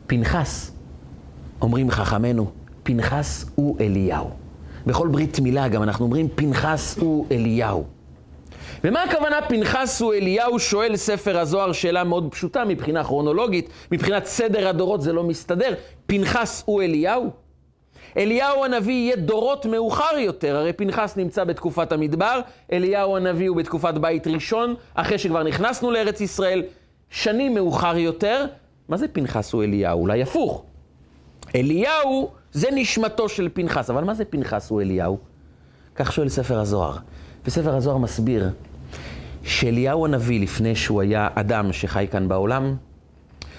[SPEAKER 1] פנחס, אומרים חכמינו, פנחס הוא אליהו. בכל ברית מילה גם אנחנו אומרים פנחס הוא אליהו. ומה הכוונה פנחס הוא אליהו? שואל ספר הזוהר שאלה מאוד פשוטה מבחינה כרונולוגית, מבחינת סדר הדורות זה לא מסתדר. פנחס הוא אליהו? אליהו הנביא יהיה דורות מאוחר יותר, הרי פנחס נמצא בתקופת המדבר, אליהו הנביא הוא בתקופת בית ראשון, אחרי שכבר נכנסנו לארץ ישראל, שנים מאוחר יותר. מה זה פנחס הוא אליהו? אולי הפוך. אליהו זה נשמתו של פנחס, אבל מה זה פנחס הוא אליהו? כך שואל ספר הזוהר. וספר הזוהר מסביר שאליהו הנביא, לפני שהוא היה אדם שחי כאן בעולם,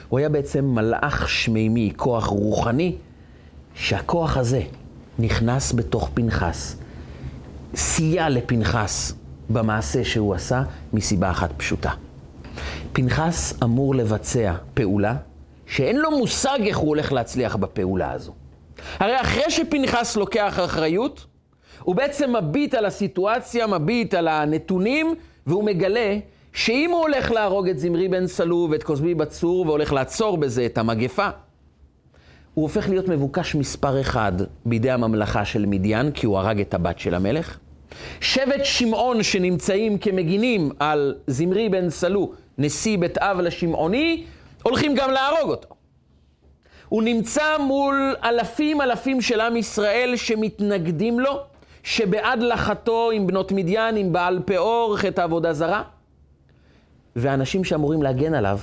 [SPEAKER 1] הוא היה בעצם מלאך שמימי, כוח רוחני, שהכוח הזה נכנס בתוך פנחס, סייע לפנחס במעשה שהוא עשה מסיבה אחת פשוטה. פנחס אמור לבצע פעולה שאין לו מושג איך הוא הולך להצליח בפעולה הזו. הרי אחרי שפנחס לוקח אחריות, הוא בעצם מביט על הסיטואציה, מביט על הנתונים, והוא מגלה שאם הוא הולך להרוג את זמרי בן סלו ואת כוזבי בצור והולך לעצור בזה את המגפה, הוא הופך להיות מבוקש מספר אחד בידי הממלכה של מדיין, כי הוא הרג את הבת של המלך. שבט שמעון שנמצאים כמגינים על זמרי בן סלו, נשיא בית אב לשמעוני, הולכים גם להרוג אותו. הוא נמצא מול אלפים אלפים של עם ישראל שמתנגדים לו, שבעד לחתו עם בנות מדיין, עם בעל פאור, חטא עבודה זרה. ואנשים שאמורים להגן עליו,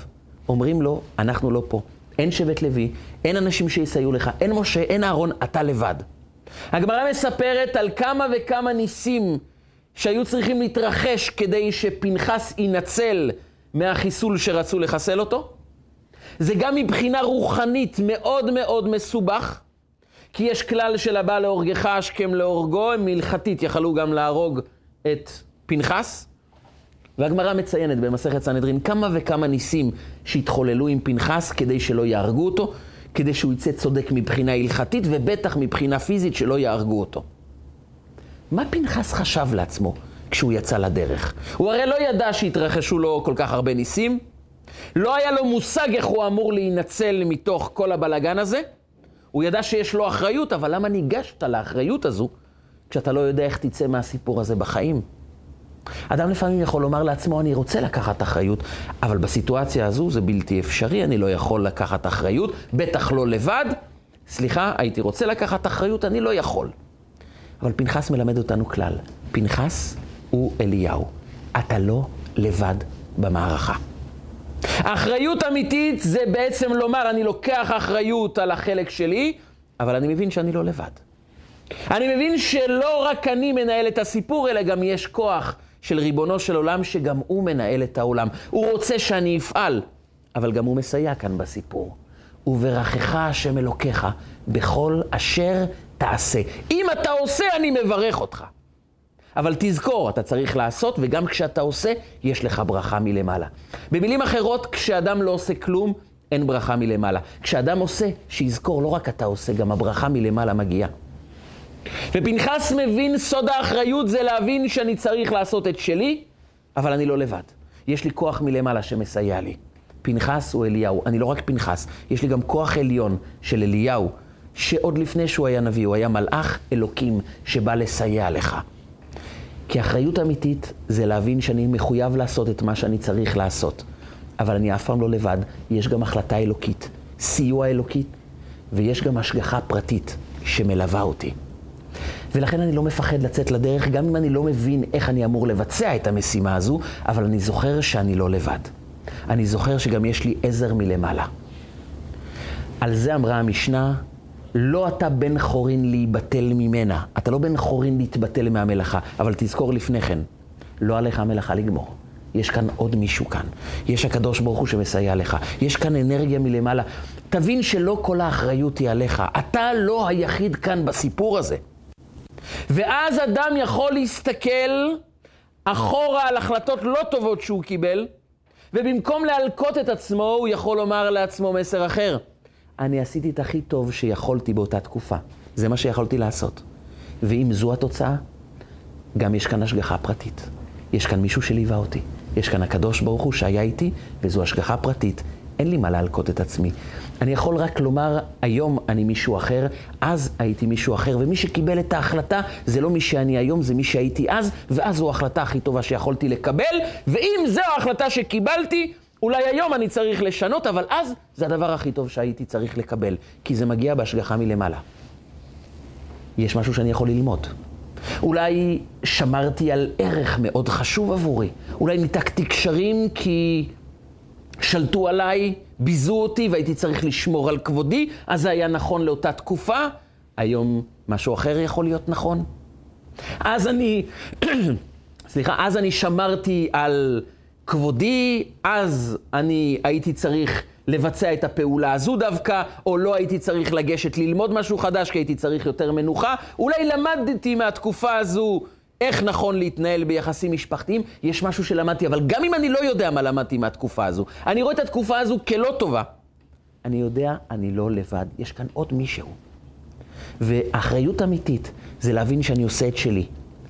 [SPEAKER 1] אומרים לו, אנחנו לא פה. אין שבט לוי, אין אנשים שיסייעו לך, אין משה, אין אהרון, אתה לבד. הגמרא מספרת על כמה וכמה ניסים שהיו צריכים להתרחש כדי שפנחס ינצל מהחיסול שרצו לחסל אותו. זה גם מבחינה רוחנית מאוד מאוד מסובך, כי יש כלל של הבא להורגך השכם להורגו, הם מלכתית יכלו גם להרוג את פנחס. והגמרא מציינת במסכת סנהדרין כמה וכמה ניסים שהתחוללו עם פנחס כדי שלא יהרגו אותו, כדי שהוא יצא צודק מבחינה הלכתית ובטח מבחינה פיזית שלא יהרגו אותו. מה פנחס חשב לעצמו כשהוא יצא לדרך? הוא הרי לא ידע שהתרחשו לו כל כך הרבה ניסים, לא היה לו מושג איך הוא אמור להינצל מתוך כל הבלגן הזה. הוא ידע שיש לו אחריות, אבל למה ניגשת לאחריות הזו כשאתה לא יודע איך תצא מהסיפור הזה בחיים? אדם לפעמים יכול לומר לעצמו, אני רוצה לקחת אחריות, אבל בסיטואציה הזו זה בלתי אפשרי, אני לא יכול לקחת אחריות, בטח לא לבד. סליחה, הייתי רוצה לקחת אחריות, אני לא יכול. אבל פנחס מלמד אותנו כלל, פנחס הוא אליהו. אתה לא לבד במערכה. אחריות אמיתית זה בעצם לומר, אני לוקח אחריות על החלק שלי, אבל אני מבין שאני לא לבד. אני מבין שלא רק אני מנהל את הסיפור, אלא גם יש כוח של ריבונו של עולם, שגם הוא מנהל את העולם. הוא רוצה שאני אפעל, אבל גם הוא מסייע כאן בסיפור. וברכך השם אלוקיך בכל אשר תעשה. אם אתה עושה, אני מברך אותך. אבל תזכור, אתה צריך לעשות, וגם כשאתה עושה, יש לך ברכה מלמעלה. במילים אחרות, כשאדם לא עושה כלום, אין ברכה מלמעלה. כשאדם עושה, שיזכור, לא רק אתה עושה, גם הברכה מלמעלה מגיעה. ופנחס מבין סוד האחריות זה להבין שאני צריך לעשות את שלי, אבל אני לא לבד. יש לי כוח מלמעלה שמסייע לי. פנחס הוא אליהו. אני לא רק פנחס, יש לי גם כוח עליון של אליהו, שעוד לפני שהוא היה נביא, הוא היה מלאך אלוקים שבא לסייע לך. כי אחריות אמיתית זה להבין שאני מחויב לעשות את מה שאני צריך לעשות. אבל אני אף פעם לא לבד, יש גם החלטה אלוקית, סיוע אלוקי, ויש גם השגחה פרטית שמלווה אותי. ולכן אני לא מפחד לצאת לדרך, גם אם אני לא מבין איך אני אמור לבצע את המשימה הזו, אבל אני זוכר שאני לא לבד. אני זוכר שגם יש לי עזר מלמעלה. על זה אמרה המשנה, לא אתה בן חורין להיבטל ממנה. אתה לא בן חורין להתבטל מהמלאכה, אבל תזכור לפני כן, לא עליך המלאכה לגמור. יש כאן עוד מישהו כאן. יש הקדוש ברוך הוא שמסייע לך. יש כאן אנרגיה מלמעלה. תבין שלא כל האחריות היא עליך. אתה לא היחיד כאן בסיפור הזה. ואז אדם יכול להסתכל אחורה על החלטות לא טובות שהוא קיבל, ובמקום להלקות את עצמו, הוא יכול לומר לעצמו מסר אחר. אני עשיתי את הכי טוב שיכולתי באותה תקופה. זה מה שיכולתי לעשות. ואם זו התוצאה, גם יש כאן השגחה פרטית. יש כאן מישהו שליווה אותי. יש כאן הקדוש ברוך הוא שהיה איתי, וזו השגחה פרטית. אין לי מה להלקות את עצמי. אני יכול רק לומר, היום אני מישהו אחר, אז הייתי מישהו אחר, ומי שקיבל את ההחלטה זה לא מי שאני היום, זה מי שהייתי אז, ואז זו ההחלטה הכי טובה שיכולתי לקבל, ואם זו ההחלטה שקיבלתי, אולי היום אני צריך לשנות, אבל אז זה הדבר הכי טוב שהייתי צריך לקבל, כי זה מגיע בהשגחה מלמעלה. יש משהו שאני יכול ללמוד. אולי שמרתי על ערך מאוד חשוב עבורי. אולי ניתקתי קשרים כי שלטו עליי, ביזו אותי והייתי צריך לשמור על כבודי, אז זה היה נכון לאותה תקופה, היום משהו אחר יכול להיות נכון. אז אני, סליחה, אז אני שמרתי על כבודי, אז אני הייתי צריך לבצע את הפעולה הזו דווקא, או לא הייתי צריך לגשת ללמוד משהו חדש כי הייתי צריך יותר מנוחה. אולי למדתי מהתקופה הזו איך נכון להתנהל ביחסים משפחתיים, יש משהו שלמדתי, אבל גם אם אני לא יודע מה למדתי מהתקופה הזו, אני רואה את התקופה הזו כלא טובה, אני יודע, אני לא לבד, יש כאן עוד מישהו. ואחריות אמיתית זה להבין שאני עושה את שלי,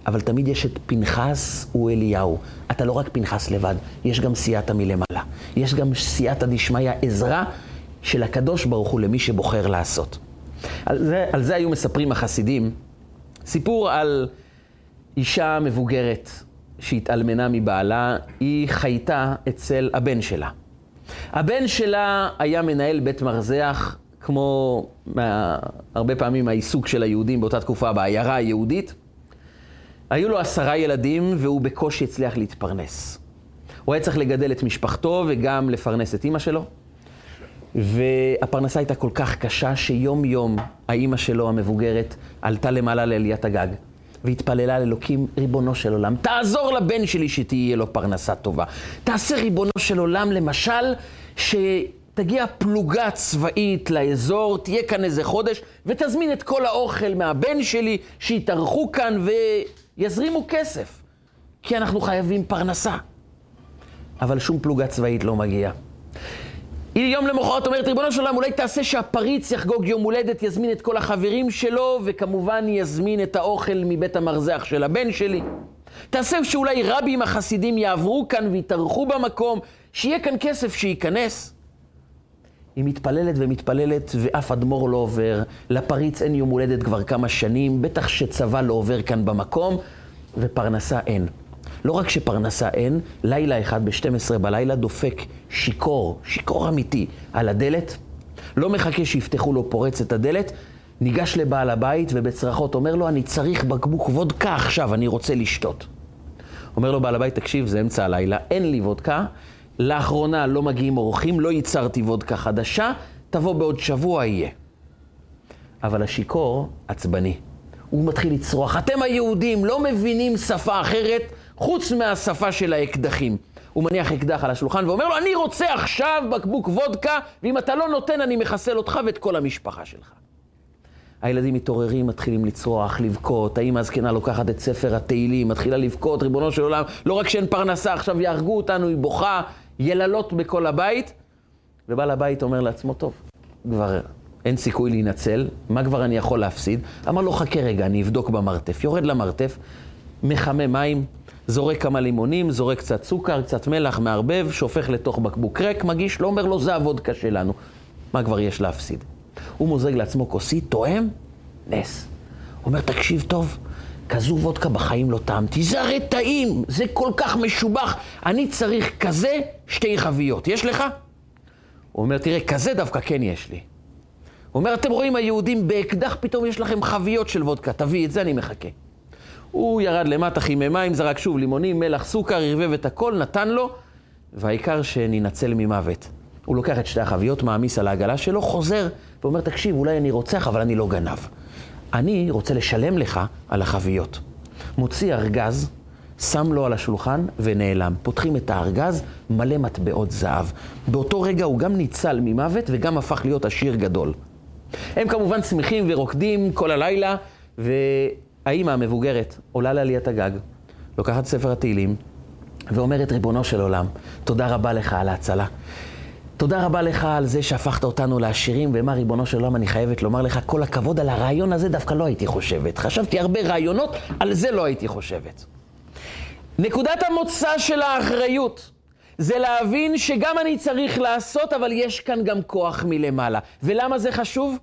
[SPEAKER 1] אבל תמיד יש את פנחס ואליהו. אתה לא רק פנחס לבד, יש גם סייעתא מלמעלה. יש גם סייעתא דשמיא, עזרה של הקדוש ברוך הוא למי שבוחר לעשות. על זה, על זה היו מספרים החסידים סיפור על אישה מבוגרת שהתאלמנה מבעלה, היא חייתה אצל הבן שלה. הבן שלה היה מנהל בית מרזח, כמו מה, הרבה פעמים העיסוק של היהודים באותה תקופה בעיירה היהודית. היו לו עשרה ילדים והוא בקושי הצליח להתפרנס. הוא היה צריך לגדל את משפחתו וגם לפרנס את אימא שלו. והפרנסה הייתה כל כך קשה שיום יום האימא שלו המבוגרת עלתה למעלה לעליית הגג. והתפללה לאלוקים, ריבונו של עולם, תעזור לבן שלי שתהיה לו פרנסה טובה. תעשה ריבונו של עולם, למשל, שתגיע פלוגה צבאית לאזור, תהיה כאן איזה חודש, ותזמין את כל האוכל מהבן שלי, שיתארחו כאן ויזרימו כסף. כי אנחנו חייבים פרנסה. אבל שום פלוגה צבאית לא מגיעה. היא יום למחרת אומרת, ריבונו של עולם, אולי תעשה שהפריץ יחגוג יום הולדת, יזמין את כל החברים שלו, וכמובן יזמין את האוכל מבית המרזח של הבן שלי. תעשה שאולי רבים החסידים יעברו כאן ויתארחו במקום, שיהיה כאן כסף שייכנס. היא מתפללת ומתפללת ואף אדמו"ר לא עובר, לפריץ אין יום הולדת כבר כמה שנים, בטח שצבא לא עובר כאן במקום, ופרנסה אין. לא רק שפרנסה אין, לילה אחד ב-12 בלילה דופק שיכור, שיכור אמיתי, על הדלת. לא מחכה שיפתחו לו, פורץ את הדלת, ניגש לבעל הבית ובצרחות אומר לו, אני צריך בקבוק וודקה עכשיו, אני רוצה לשתות. אומר לו בעל הבית, תקשיב, זה אמצע הלילה, אין לי וודקה, לאחרונה לא מגיעים אורחים, לא ייצרתי וודקה חדשה, תבוא בעוד שבוע, יהיה. אבל השיכור עצבני. הוא מתחיל לצרוח, אתם היהודים לא מבינים שפה אחרת חוץ מהשפה של האקדחים. הוא מניח אקדח על השולחן ואומר לו, אני רוצה עכשיו בקבוק וודקה, ואם אתה לא נותן, אני מחסל אותך ואת כל המשפחה שלך. הילדים מתעוררים, מתחילים לצרוח, לבכות, האמא הזקנה לוקחת את ספר התהילים, מתחילה לבכות, ריבונו של עולם, לא רק שאין פרנסה, עכשיו יהרגו אותנו, היא בוכה, יללות בכל הבית. ובעל הבית אומר לעצמו, טוב, כבר אין סיכוי להינצל, מה כבר אני יכול להפסיד? אמר לו, חכה רגע, אני אבדוק במרתף. יורד למרתף, מחמם מים, זורק כמה לימונים, זורק קצת סוכר, קצת מלח, מערבב, שופך לתוך בקבוק ריק, מגיש לו, אומר לו, זה הוודקה שלנו. מה כבר יש להפסיד? הוא מוזג לעצמו כוסית, תואם, נס. אומר, תקשיב טוב, כזו וודקה בחיים לא טעמתי, זה הרי טעים, זה כל כך משובח, אני צריך כזה שתי חביות. יש לך? הוא אומר, תראה, כזה דווקא כן יש לי. הוא אומר, אתם רואים, היהודים באקדח פתאום יש לכם חביות של וודקה, תביא את זה, אני מחכה. הוא ירד למטה, חימם מים, זרק שוב לימונים, מלח, סוכר, ערבב את הכל, נתן לו, והעיקר שננצל ממוות. הוא לוקח את שתי החביות, מעמיס על העגלה שלו, חוזר ואומר, תקשיב, אולי אני רוצח, אבל אני לא גנב. אני רוצה לשלם לך על החביות. מוציא ארגז, שם לו על השולחן ונעלם. פותחים את הארגז, מלא מטבעות זהב. באותו רגע הוא גם ניצל ממוות וגם הפך להיות עשיר גדול. הם כמובן שמחים ורוקדים כל הלילה, והאימא המבוגרת עולה לעליית הגג, לוקחת ספר התהילים, ואומרת, ריבונו של עולם, תודה רבה לך על ההצלה. תודה רבה לך על זה שהפכת אותנו לעשירים, ומה ריבונו של עולם, אני חייבת לומר לך כל הכבוד על הרעיון הזה, דווקא לא הייתי חושבת. חשבתי הרבה רעיונות, על זה לא הייתי חושבת. נקודת המוצא של האחריות זה להבין שגם אני צריך לעשות, אבל יש כאן גם כוח מלמעלה. ולמה זה חשוב?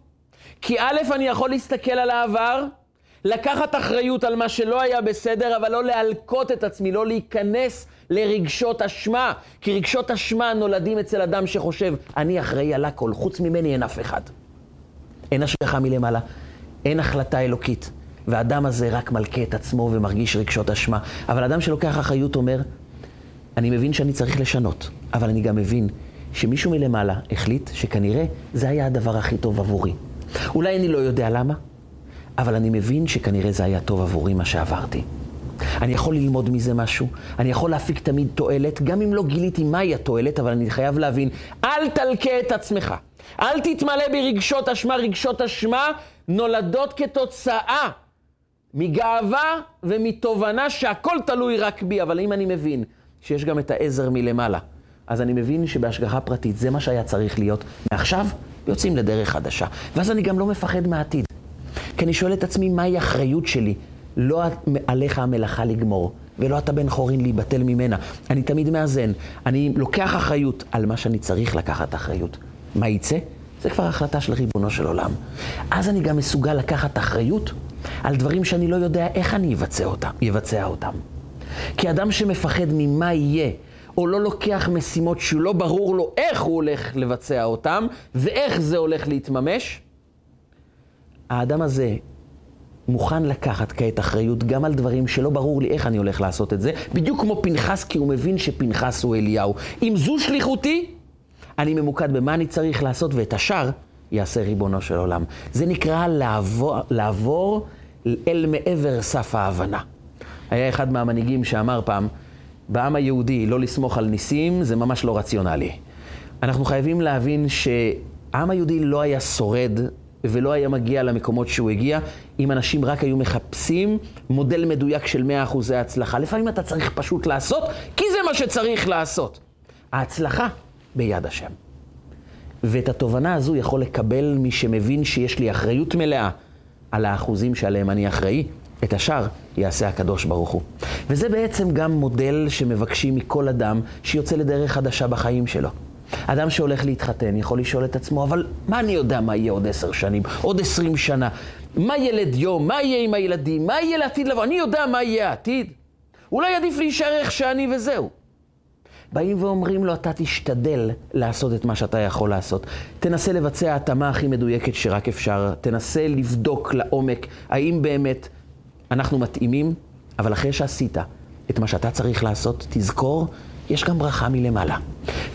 [SPEAKER 1] כי א', אני יכול להסתכל על העבר, לקחת אחריות על מה שלא היה בסדר, אבל לא להלקות את עצמי, לא להיכנס לרגשות אשמה. כי רגשות אשמה נולדים אצל אדם שחושב, אני אחראי על הכל, חוץ ממני אין אף אחד. אין השגחה מלמעלה, אין החלטה אלוקית. והאדם הזה רק מלכה את עצמו ומרגיש רגשות אשמה. אבל אדם שלוקח אחריות אומר, אני מבין שאני צריך לשנות, אבל אני גם מבין שמישהו מלמעלה החליט שכנראה זה היה הדבר הכי טוב עבורי. אולי אני לא יודע למה, אבל אני מבין שכנראה זה היה טוב עבורי מה שעברתי. אני יכול ללמוד מזה משהו, אני יכול להפיק תמיד תועלת, גם אם לא גיליתי מהי התועלת, אבל אני חייב להבין, אל תלקה את עצמך. אל תתמלא ברגשות אשמה, רגשות אשמה נולדות כתוצאה מגאווה ומתובנה שהכל תלוי רק בי, אבל אם אני מבין שיש גם את העזר מלמעלה, אז אני מבין שבהשגחה פרטית זה מה שהיה צריך להיות. מעכשיו יוצאים לדרך חדשה. ואז אני גם לא מפחד מהעתיד. כי אני שואל את עצמי, מהי האחריות שלי? לא עליך המלאכה לגמור, ולא אתה בן חורין להיבטל ממנה. אני תמיד מאזן. אני לוקח אחריות על מה שאני צריך לקחת אחריות. מה יצא? זה כבר החלטה של ריבונו של עולם. אז אני גם מסוגל לקחת אחריות על דברים שאני לא יודע איך אני אבצע אותם. יבצע אותם. כי אדם שמפחד ממה יהיה, או לא לוקח משימות שהוא לא ברור לו איך הוא הולך לבצע אותם, ואיך זה הולך להתממש, האדם הזה מוכן לקחת כעת אחריות גם על דברים שלא ברור לי איך אני הולך לעשות את זה, בדיוק כמו פנחס, כי הוא מבין שפנחס הוא אליהו. אם זו שליחותי, אני ממוקד במה אני צריך לעשות, ואת השאר יעשה ריבונו של עולם. זה נקרא לעבור, לעבור אל מעבר סף ההבנה. היה אחד מהמנהיגים שאמר פעם, בעם היהודי לא לסמוך על ניסים זה ממש לא רציונלי. אנחנו חייבים להבין שהעם היהודי לא היה שורד ולא היה מגיע למקומות שהוא הגיע, אם אנשים רק היו מחפשים מודל מדויק של 100% הצלחה. לפעמים אתה צריך פשוט לעשות, כי זה מה שצריך לעשות. ההצלחה ביד השם. ואת התובנה הזו יכול לקבל מי שמבין שיש לי אחריות מלאה על האחוזים שעליהם אני אחראי, את השאר יעשה הקדוש ברוך הוא. וזה בעצם גם מודל שמבקשים מכל אדם שיוצא לדרך חדשה בחיים שלו. אדם שהולך להתחתן יכול לשאול את עצמו, אבל מה אני יודע מה יהיה עוד עשר שנים, עוד עשרים שנה? מה ילד יום? מה יהיה עם הילדים? מה יהיה לעתיד לבוא? אני יודע מה יהיה העתיד. אולי עדיף להישאר איך שאני וזהו. באים ואומרים לו, אתה תשתדל לעשות את מה שאתה יכול לעשות. תנסה לבצע התאמה הכי מדויקת שרק אפשר. תנסה לבדוק לעומק האם באמת אנחנו מתאימים, אבל אחרי שעשית את מה שאתה צריך לעשות, תזכור, יש גם ברכה מלמעלה.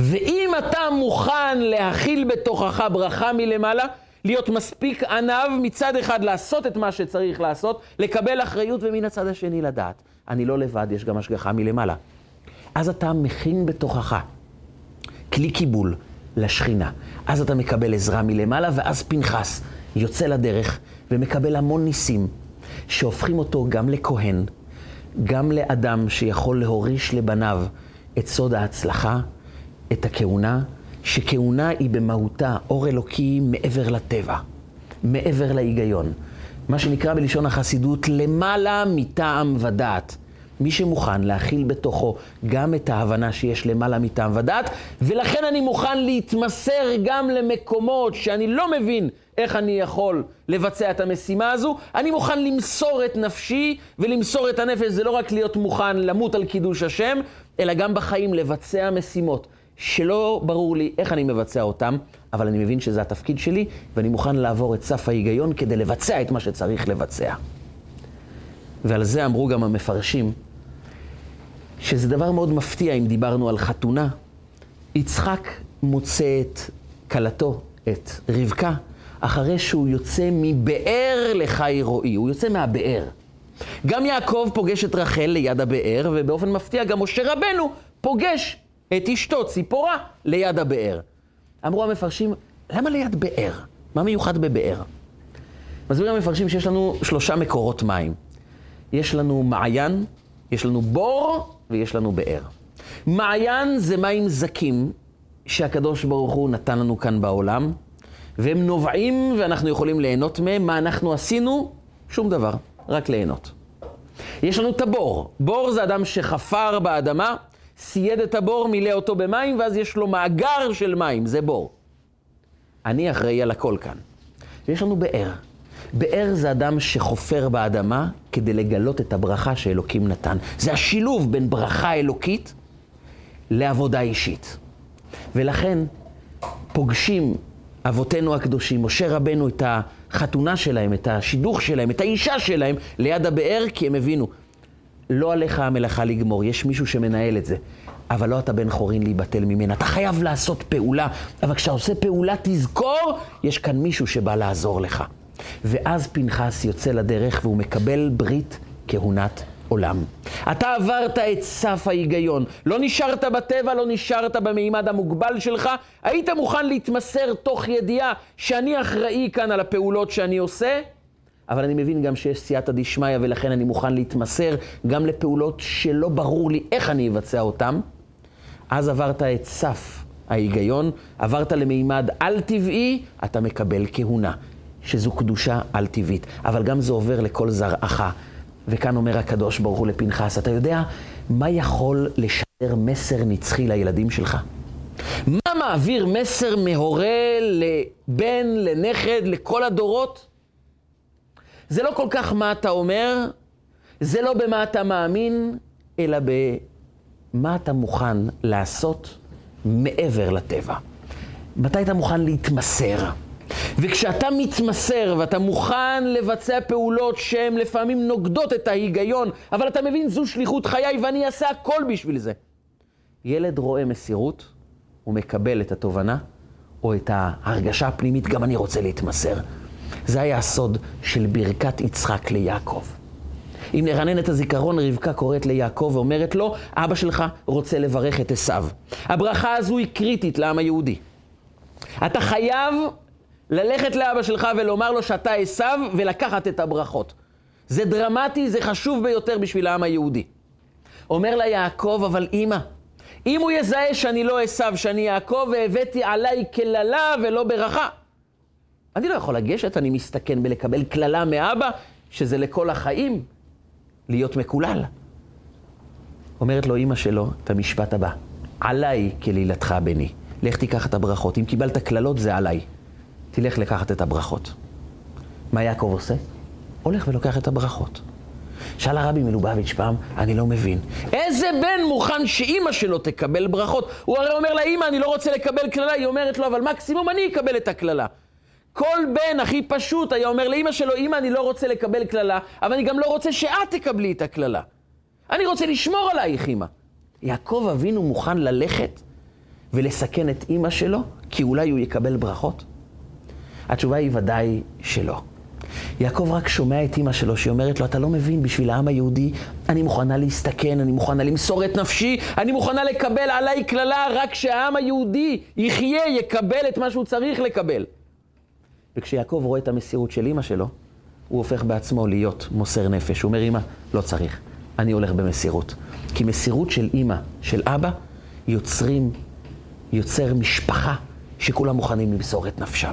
[SPEAKER 1] ואם אתה מוכן להכיל בתוכך ברכה מלמעלה, להיות מספיק ענב מצד אחד לעשות את מה שצריך לעשות, לקבל אחריות, ומן הצד השני לדעת. אני לא לבד, יש גם השגחה מלמעלה. אז אתה מכין בתוכך כלי קיבול לשכינה. אז אתה מקבל עזרה מלמעלה, ואז פנחס יוצא לדרך ומקבל המון ניסים, שהופכים אותו גם לכהן, גם לאדם שיכול להוריש לבניו את סוד ההצלחה, את הכהונה, שכהונה היא במהותה אור אלוקי מעבר לטבע, מעבר להיגיון. מה שנקרא בלשון החסידות למעלה מטעם ודעת. מי שמוכן להכיל בתוכו גם את ההבנה שיש למעלה מטעם ודעת, ולכן אני מוכן להתמסר גם למקומות שאני לא מבין איך אני יכול לבצע את המשימה הזו. אני מוכן למסור את נפשי ולמסור את הנפש, זה לא רק להיות מוכן למות על קידוש השם, אלא גם בחיים לבצע משימות שלא ברור לי איך אני מבצע אותן, אבל אני מבין שזה התפקיד שלי, ואני מוכן לעבור את סף ההיגיון כדי לבצע את מה שצריך לבצע. ועל זה אמרו גם המפרשים, שזה דבר מאוד מפתיע אם דיברנו על חתונה. יצחק מוצא את כלתו, את רבקה, אחרי שהוא יוצא מבאר לחי רועי, הוא יוצא מהבאר. גם יעקב פוגש את רחל ליד הבאר, ובאופן מפתיע גם משה רבנו פוגש את אשתו ציפורה ליד הבאר. אמרו המפרשים, למה ליד באר? מה מיוחד בבאר? מסבירים המפרשים שיש לנו שלושה מקורות מים. יש לנו מעיין, יש לנו בור ויש לנו באר. מעיין זה מים זכים שהקדוש ברוך הוא נתן לנו כאן בעולם, והם נובעים ואנחנו יכולים ליהנות מהם. מה אנחנו עשינו? שום דבר, רק ליהנות. יש לנו את הבור. בור זה אדם שחפר באדמה, סייד את הבור, מילא אותו במים, ואז יש לו מאגר של מים, זה בור. אני אחראי על הכל כאן. ויש לנו באר. באר זה אדם שחופר באדמה כדי לגלות את הברכה שאלוקים נתן. זה השילוב בין ברכה אלוקית לעבודה אישית. ולכן פוגשים אבותינו הקדושים, משה רבנו, את החתונה שלהם, את השידוך שלהם, את האישה שלהם, ליד הבאר, כי הם הבינו, לא עליך המלאכה לגמור, יש מישהו שמנהל את זה. אבל לא אתה בן חורין להיבטל ממנה. אתה חייב לעשות פעולה, אבל כשאתה עושה פעולה, תזכור, יש כאן מישהו שבא לעזור לך. ואז פנחס יוצא לדרך והוא מקבל ברית כהונת עולם. אתה עברת את סף ההיגיון. לא נשארת בטבע, לא נשארת במימד המוגבל שלך. היית מוכן להתמסר תוך ידיעה שאני אחראי כאן על הפעולות שאני עושה, אבל אני מבין גם שיש סייעתא דשמיא, ולכן אני מוכן להתמסר גם לפעולות שלא ברור לי איך אני אבצע אותן. אז עברת את סף ההיגיון, עברת למימד על-טבעי, אתה מקבל כהונה, שזו קדושה על-טבעית. אבל גם זה עובר לכל זרעך. וכאן אומר הקדוש ברוך הוא לפנחס, אתה יודע מה יכול לשדר מסר נצחי לילדים שלך? מה מעביר מסר מהורה לבן, לנכד, לכל הדורות? זה לא כל כך מה אתה אומר, זה לא במה אתה מאמין, אלא במה אתה מוכן לעשות מעבר לטבע. מתי אתה מוכן להתמסר? וכשאתה מתמסר ואתה מוכן לבצע פעולות שהן לפעמים נוגדות את ההיגיון, אבל אתה מבין, זו שליחות חיי ואני אעשה הכל בשביל זה. ילד רואה מסירות, הוא מקבל את התובנה, או את ההרגשה הפנימית, גם אני רוצה להתמסר. זה היה הסוד של ברכת יצחק ליעקב. אם נרנן את הזיכרון, רבקה קוראת ליעקב ואומרת לו, אבא שלך רוצה לברך את עשיו. הברכה הזו היא קריטית לעם היהודי. אתה חייב ללכת לאבא שלך ולומר לו שאתה עשיו ולקחת את הברכות. זה דרמטי, זה חשוב ביותר בשביל העם היהודי. אומר לה יעקב, אבל אימא, אם הוא יזהה שאני לא עשיו, שאני יעקב, והבאתי עליי קללה ולא ברכה. אני לא יכול לגשת, אני מסתכן בלקבל קללה מאבא, שזה לכל החיים, להיות מקולל. אומרת לו אימא שלו את המשפט הבא, עליי כלילתך בני. לך תיקח את הברכות. אם קיבלת קללות, זה עליי. תלך לקחת את הברכות. מה יעקב עושה? הולך ולוקח את הברכות. שאל הרבי מלובביץ' פעם, אני לא מבין. איזה בן מוכן שאימא שלו תקבל ברכות? הוא הרי אומר לה, אימא, אני לא רוצה לקבל קללה. היא אומרת לו, אבל מקסימום אני אקבל את הקללה. כל בן הכי פשוט היה אומר לאימא שלו, אימא, אני לא רוצה לקבל קללה, אבל אני גם לא רוצה שאת תקבלי את הקללה. אני רוצה לשמור עלייך, אימא. יעקב אבינו מוכן ללכת ולסכן את אימא שלו, כי אולי הוא יקבל ברכות? התשובה היא ודאי שלא. יעקב רק שומע את אימא שלו, שהיא אומרת לו, אתה לא מבין, בשביל העם היהודי, אני מוכנה להסתכן, אני מוכנה למסור את נפשי, אני מוכנה לקבל עליי קללה, רק שהעם היהודי יחיה, יקבל את מה שהוא צריך לקבל. וכשיעקב רואה את המסירות של אימא שלו, הוא הופך בעצמו להיות מוסר נפש. הוא אומר, אימא, לא צריך, אני הולך במסירות. כי מסירות של אימא, של אבא, יוצרים, יוצר משפחה שכולם מוכנים למסור את נפשם.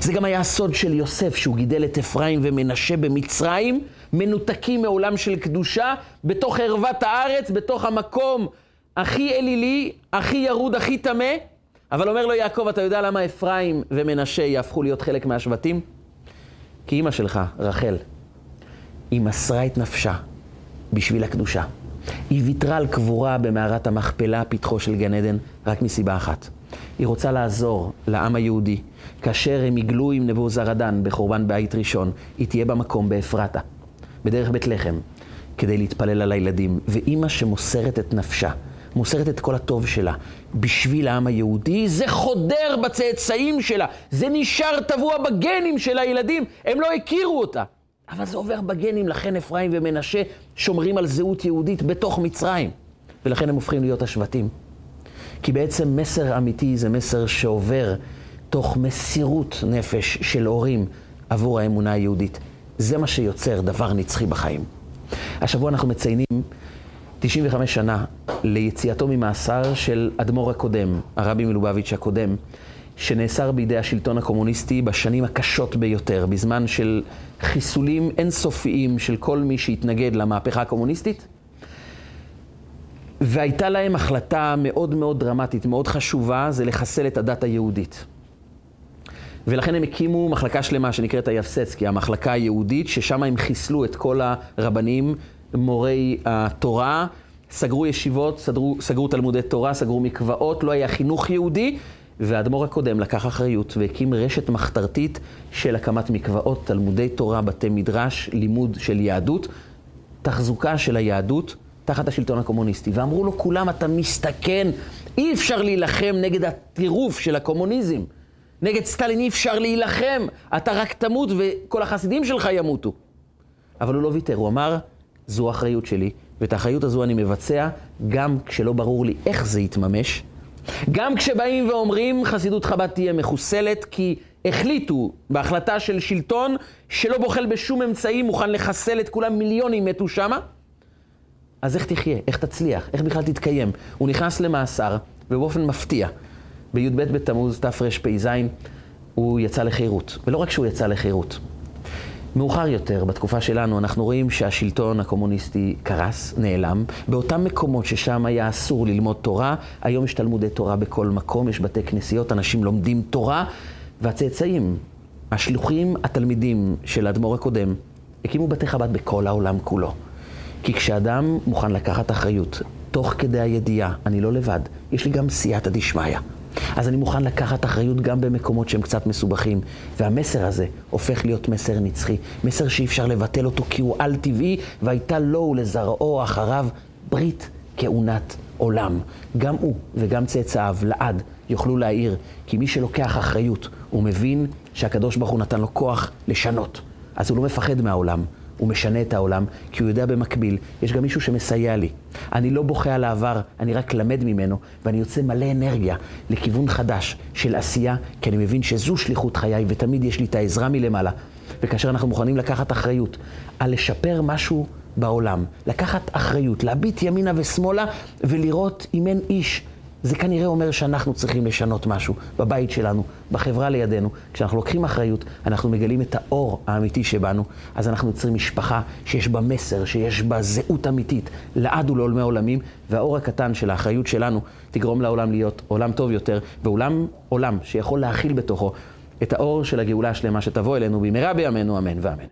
[SPEAKER 1] זה גם היה הסוד של יוסף, שהוא גידל את אפרים ומנשה במצרים, מנותקים מעולם של קדושה, בתוך ערוות הארץ, בתוך המקום הכי אלילי, הכי ירוד, הכי טמא. אבל אומר לו יעקב, אתה יודע למה אפרים ומנשה יהפכו להיות חלק מהשבטים? כי אימא שלך, רחל, היא מסרה את נפשה בשביל הקדושה. היא ויתרה על קבורה במערת המכפלה, פתחו של גן עדן, רק מסיבה אחת. היא רוצה לעזור לעם היהודי. כאשר הם יגלו עם נבוזרדן בחורבן בית ראשון, היא תהיה במקום באפרתה, בדרך בית לחם, כדי להתפלל על הילדים. ואימא שמוסרת את נפשה, מוסרת את כל הטוב שלה בשביל העם היהודי, זה חודר בצאצאים שלה, זה נשאר טבוע בגנים של הילדים, הם לא הכירו אותה. אבל זה עובר בגנים, לכן אפרים ומנשה שומרים על זהות יהודית בתוך מצרים. ולכן הם הופכים להיות השבטים. כי בעצם מסר אמיתי זה מסר שעובר תוך מסירות נפש של הורים עבור האמונה היהודית. זה מה שיוצר דבר נצחי בחיים. השבוע אנחנו מציינים 95 שנה ליציאתו ממאסר של אדמו"ר הקודם, הרבי מלובביץ' הקודם, שנאסר בידי השלטון הקומוניסטי בשנים הקשות ביותר, בזמן של חיסולים אינסופיים של כל מי שהתנגד למהפכה הקומוניסטית. והייתה להם החלטה מאוד מאוד דרמטית, מאוד חשובה, זה לחסל את הדת היהודית. ולכן הם הקימו מחלקה שלמה שנקראת היבסצקי, המחלקה היהודית, ששם הם חיסלו את כל הרבנים, מורי התורה, סגרו ישיבות, סגרו, סגרו תלמודי תורה, סגרו מקוואות, לא היה חינוך יהודי, והאדמו"ר הקודם לקח אחריות והקים רשת מחתרתית של הקמת מקוואות, תלמודי תורה, בתי מדרש, לימוד של יהדות, תחזוקה של היהדות תחת השלטון הקומוניסטי. ואמרו לו כולם, אתה מסתכן, אי אפשר להילחם נגד הטירוף של הקומוניזם. נגד סטלין אי אפשר להילחם, אתה רק תמות וכל החסידים שלך ימותו. אבל הוא לא ויתר, הוא אמר, זו האחריות שלי, ואת האחריות הזו אני מבצע גם כשלא ברור לי איך זה יתממש, גם כשבאים ואומרים חסידות חב"ד תהיה מחוסלת, כי החליטו בהחלטה של שלטון שלא בוחל בשום אמצעי, מוכן לחסל את כולם, מיליונים מתו שמה, אז איך תחיה? איך תצליח? איך בכלל תתקיים? הוא נכנס למאסר, ובאופן מפתיע, בי"ב בתמוז תרפ"ז, הוא יצא לחירות. ולא רק שהוא יצא לחירות, מאוחר יותר, בתקופה שלנו, אנחנו רואים שהשלטון הקומוניסטי קרס, נעלם. באותם מקומות ששם היה אסור ללמוד תורה, היום יש תלמודי תורה בכל מקום, יש בתי כנסיות, אנשים לומדים תורה, והצאצאים, השלוחים, התלמידים של האדמו"ר הקודם, הקימו בתי חב"ד בכל העולם כולו. כי כשאדם מוכן לקחת אחריות, תוך כדי הידיעה, אני לא לבד, יש לי גם סייעתא דשמיא. אז אני מוכן לקחת אחריות גם במקומות שהם קצת מסובכים. והמסר הזה הופך להיות מסר נצחי. מסר שאי אפשר לבטל אותו כי הוא על-טבעי, והייתה לו ולזרעו אחריו ברית כהונת עולם. גם הוא וגם צאצאיו לעד יוכלו להעיר, כי מי שלוקח אחריות, הוא מבין שהקדוש ברוך הוא נתן לו כוח לשנות. אז הוא לא מפחד מהעולם. הוא משנה את העולם, כי הוא יודע במקביל, יש גם מישהו שמסייע לי. אני לא בוכה על העבר, אני רק למד ממנו, ואני יוצא מלא אנרגיה לכיוון חדש של עשייה, כי אני מבין שזו שליחות חיי, ותמיד יש לי את העזרה מלמעלה. וכאשר אנחנו מוכנים לקחת אחריות על לשפר משהו בעולם, לקחת אחריות, להביט ימינה ושמאלה ולראות אם אין איש זה כנראה אומר שאנחנו צריכים לשנות משהו בבית שלנו, בחברה לידינו. כשאנחנו לוקחים אחריות, אנחנו מגלים את האור האמיתי שבנו, אז אנחנו יוצרים משפחה שיש בה מסר, שיש בה זהות אמיתית, לעד ולעולמי עולמים, והאור הקטן של האחריות שלנו תגרום לעולם להיות עולם טוב יותר, ועולם עולם שיכול להכיל בתוכו את האור של הגאולה השלמה שתבוא אלינו במהרה בימינו, אמן ואמן.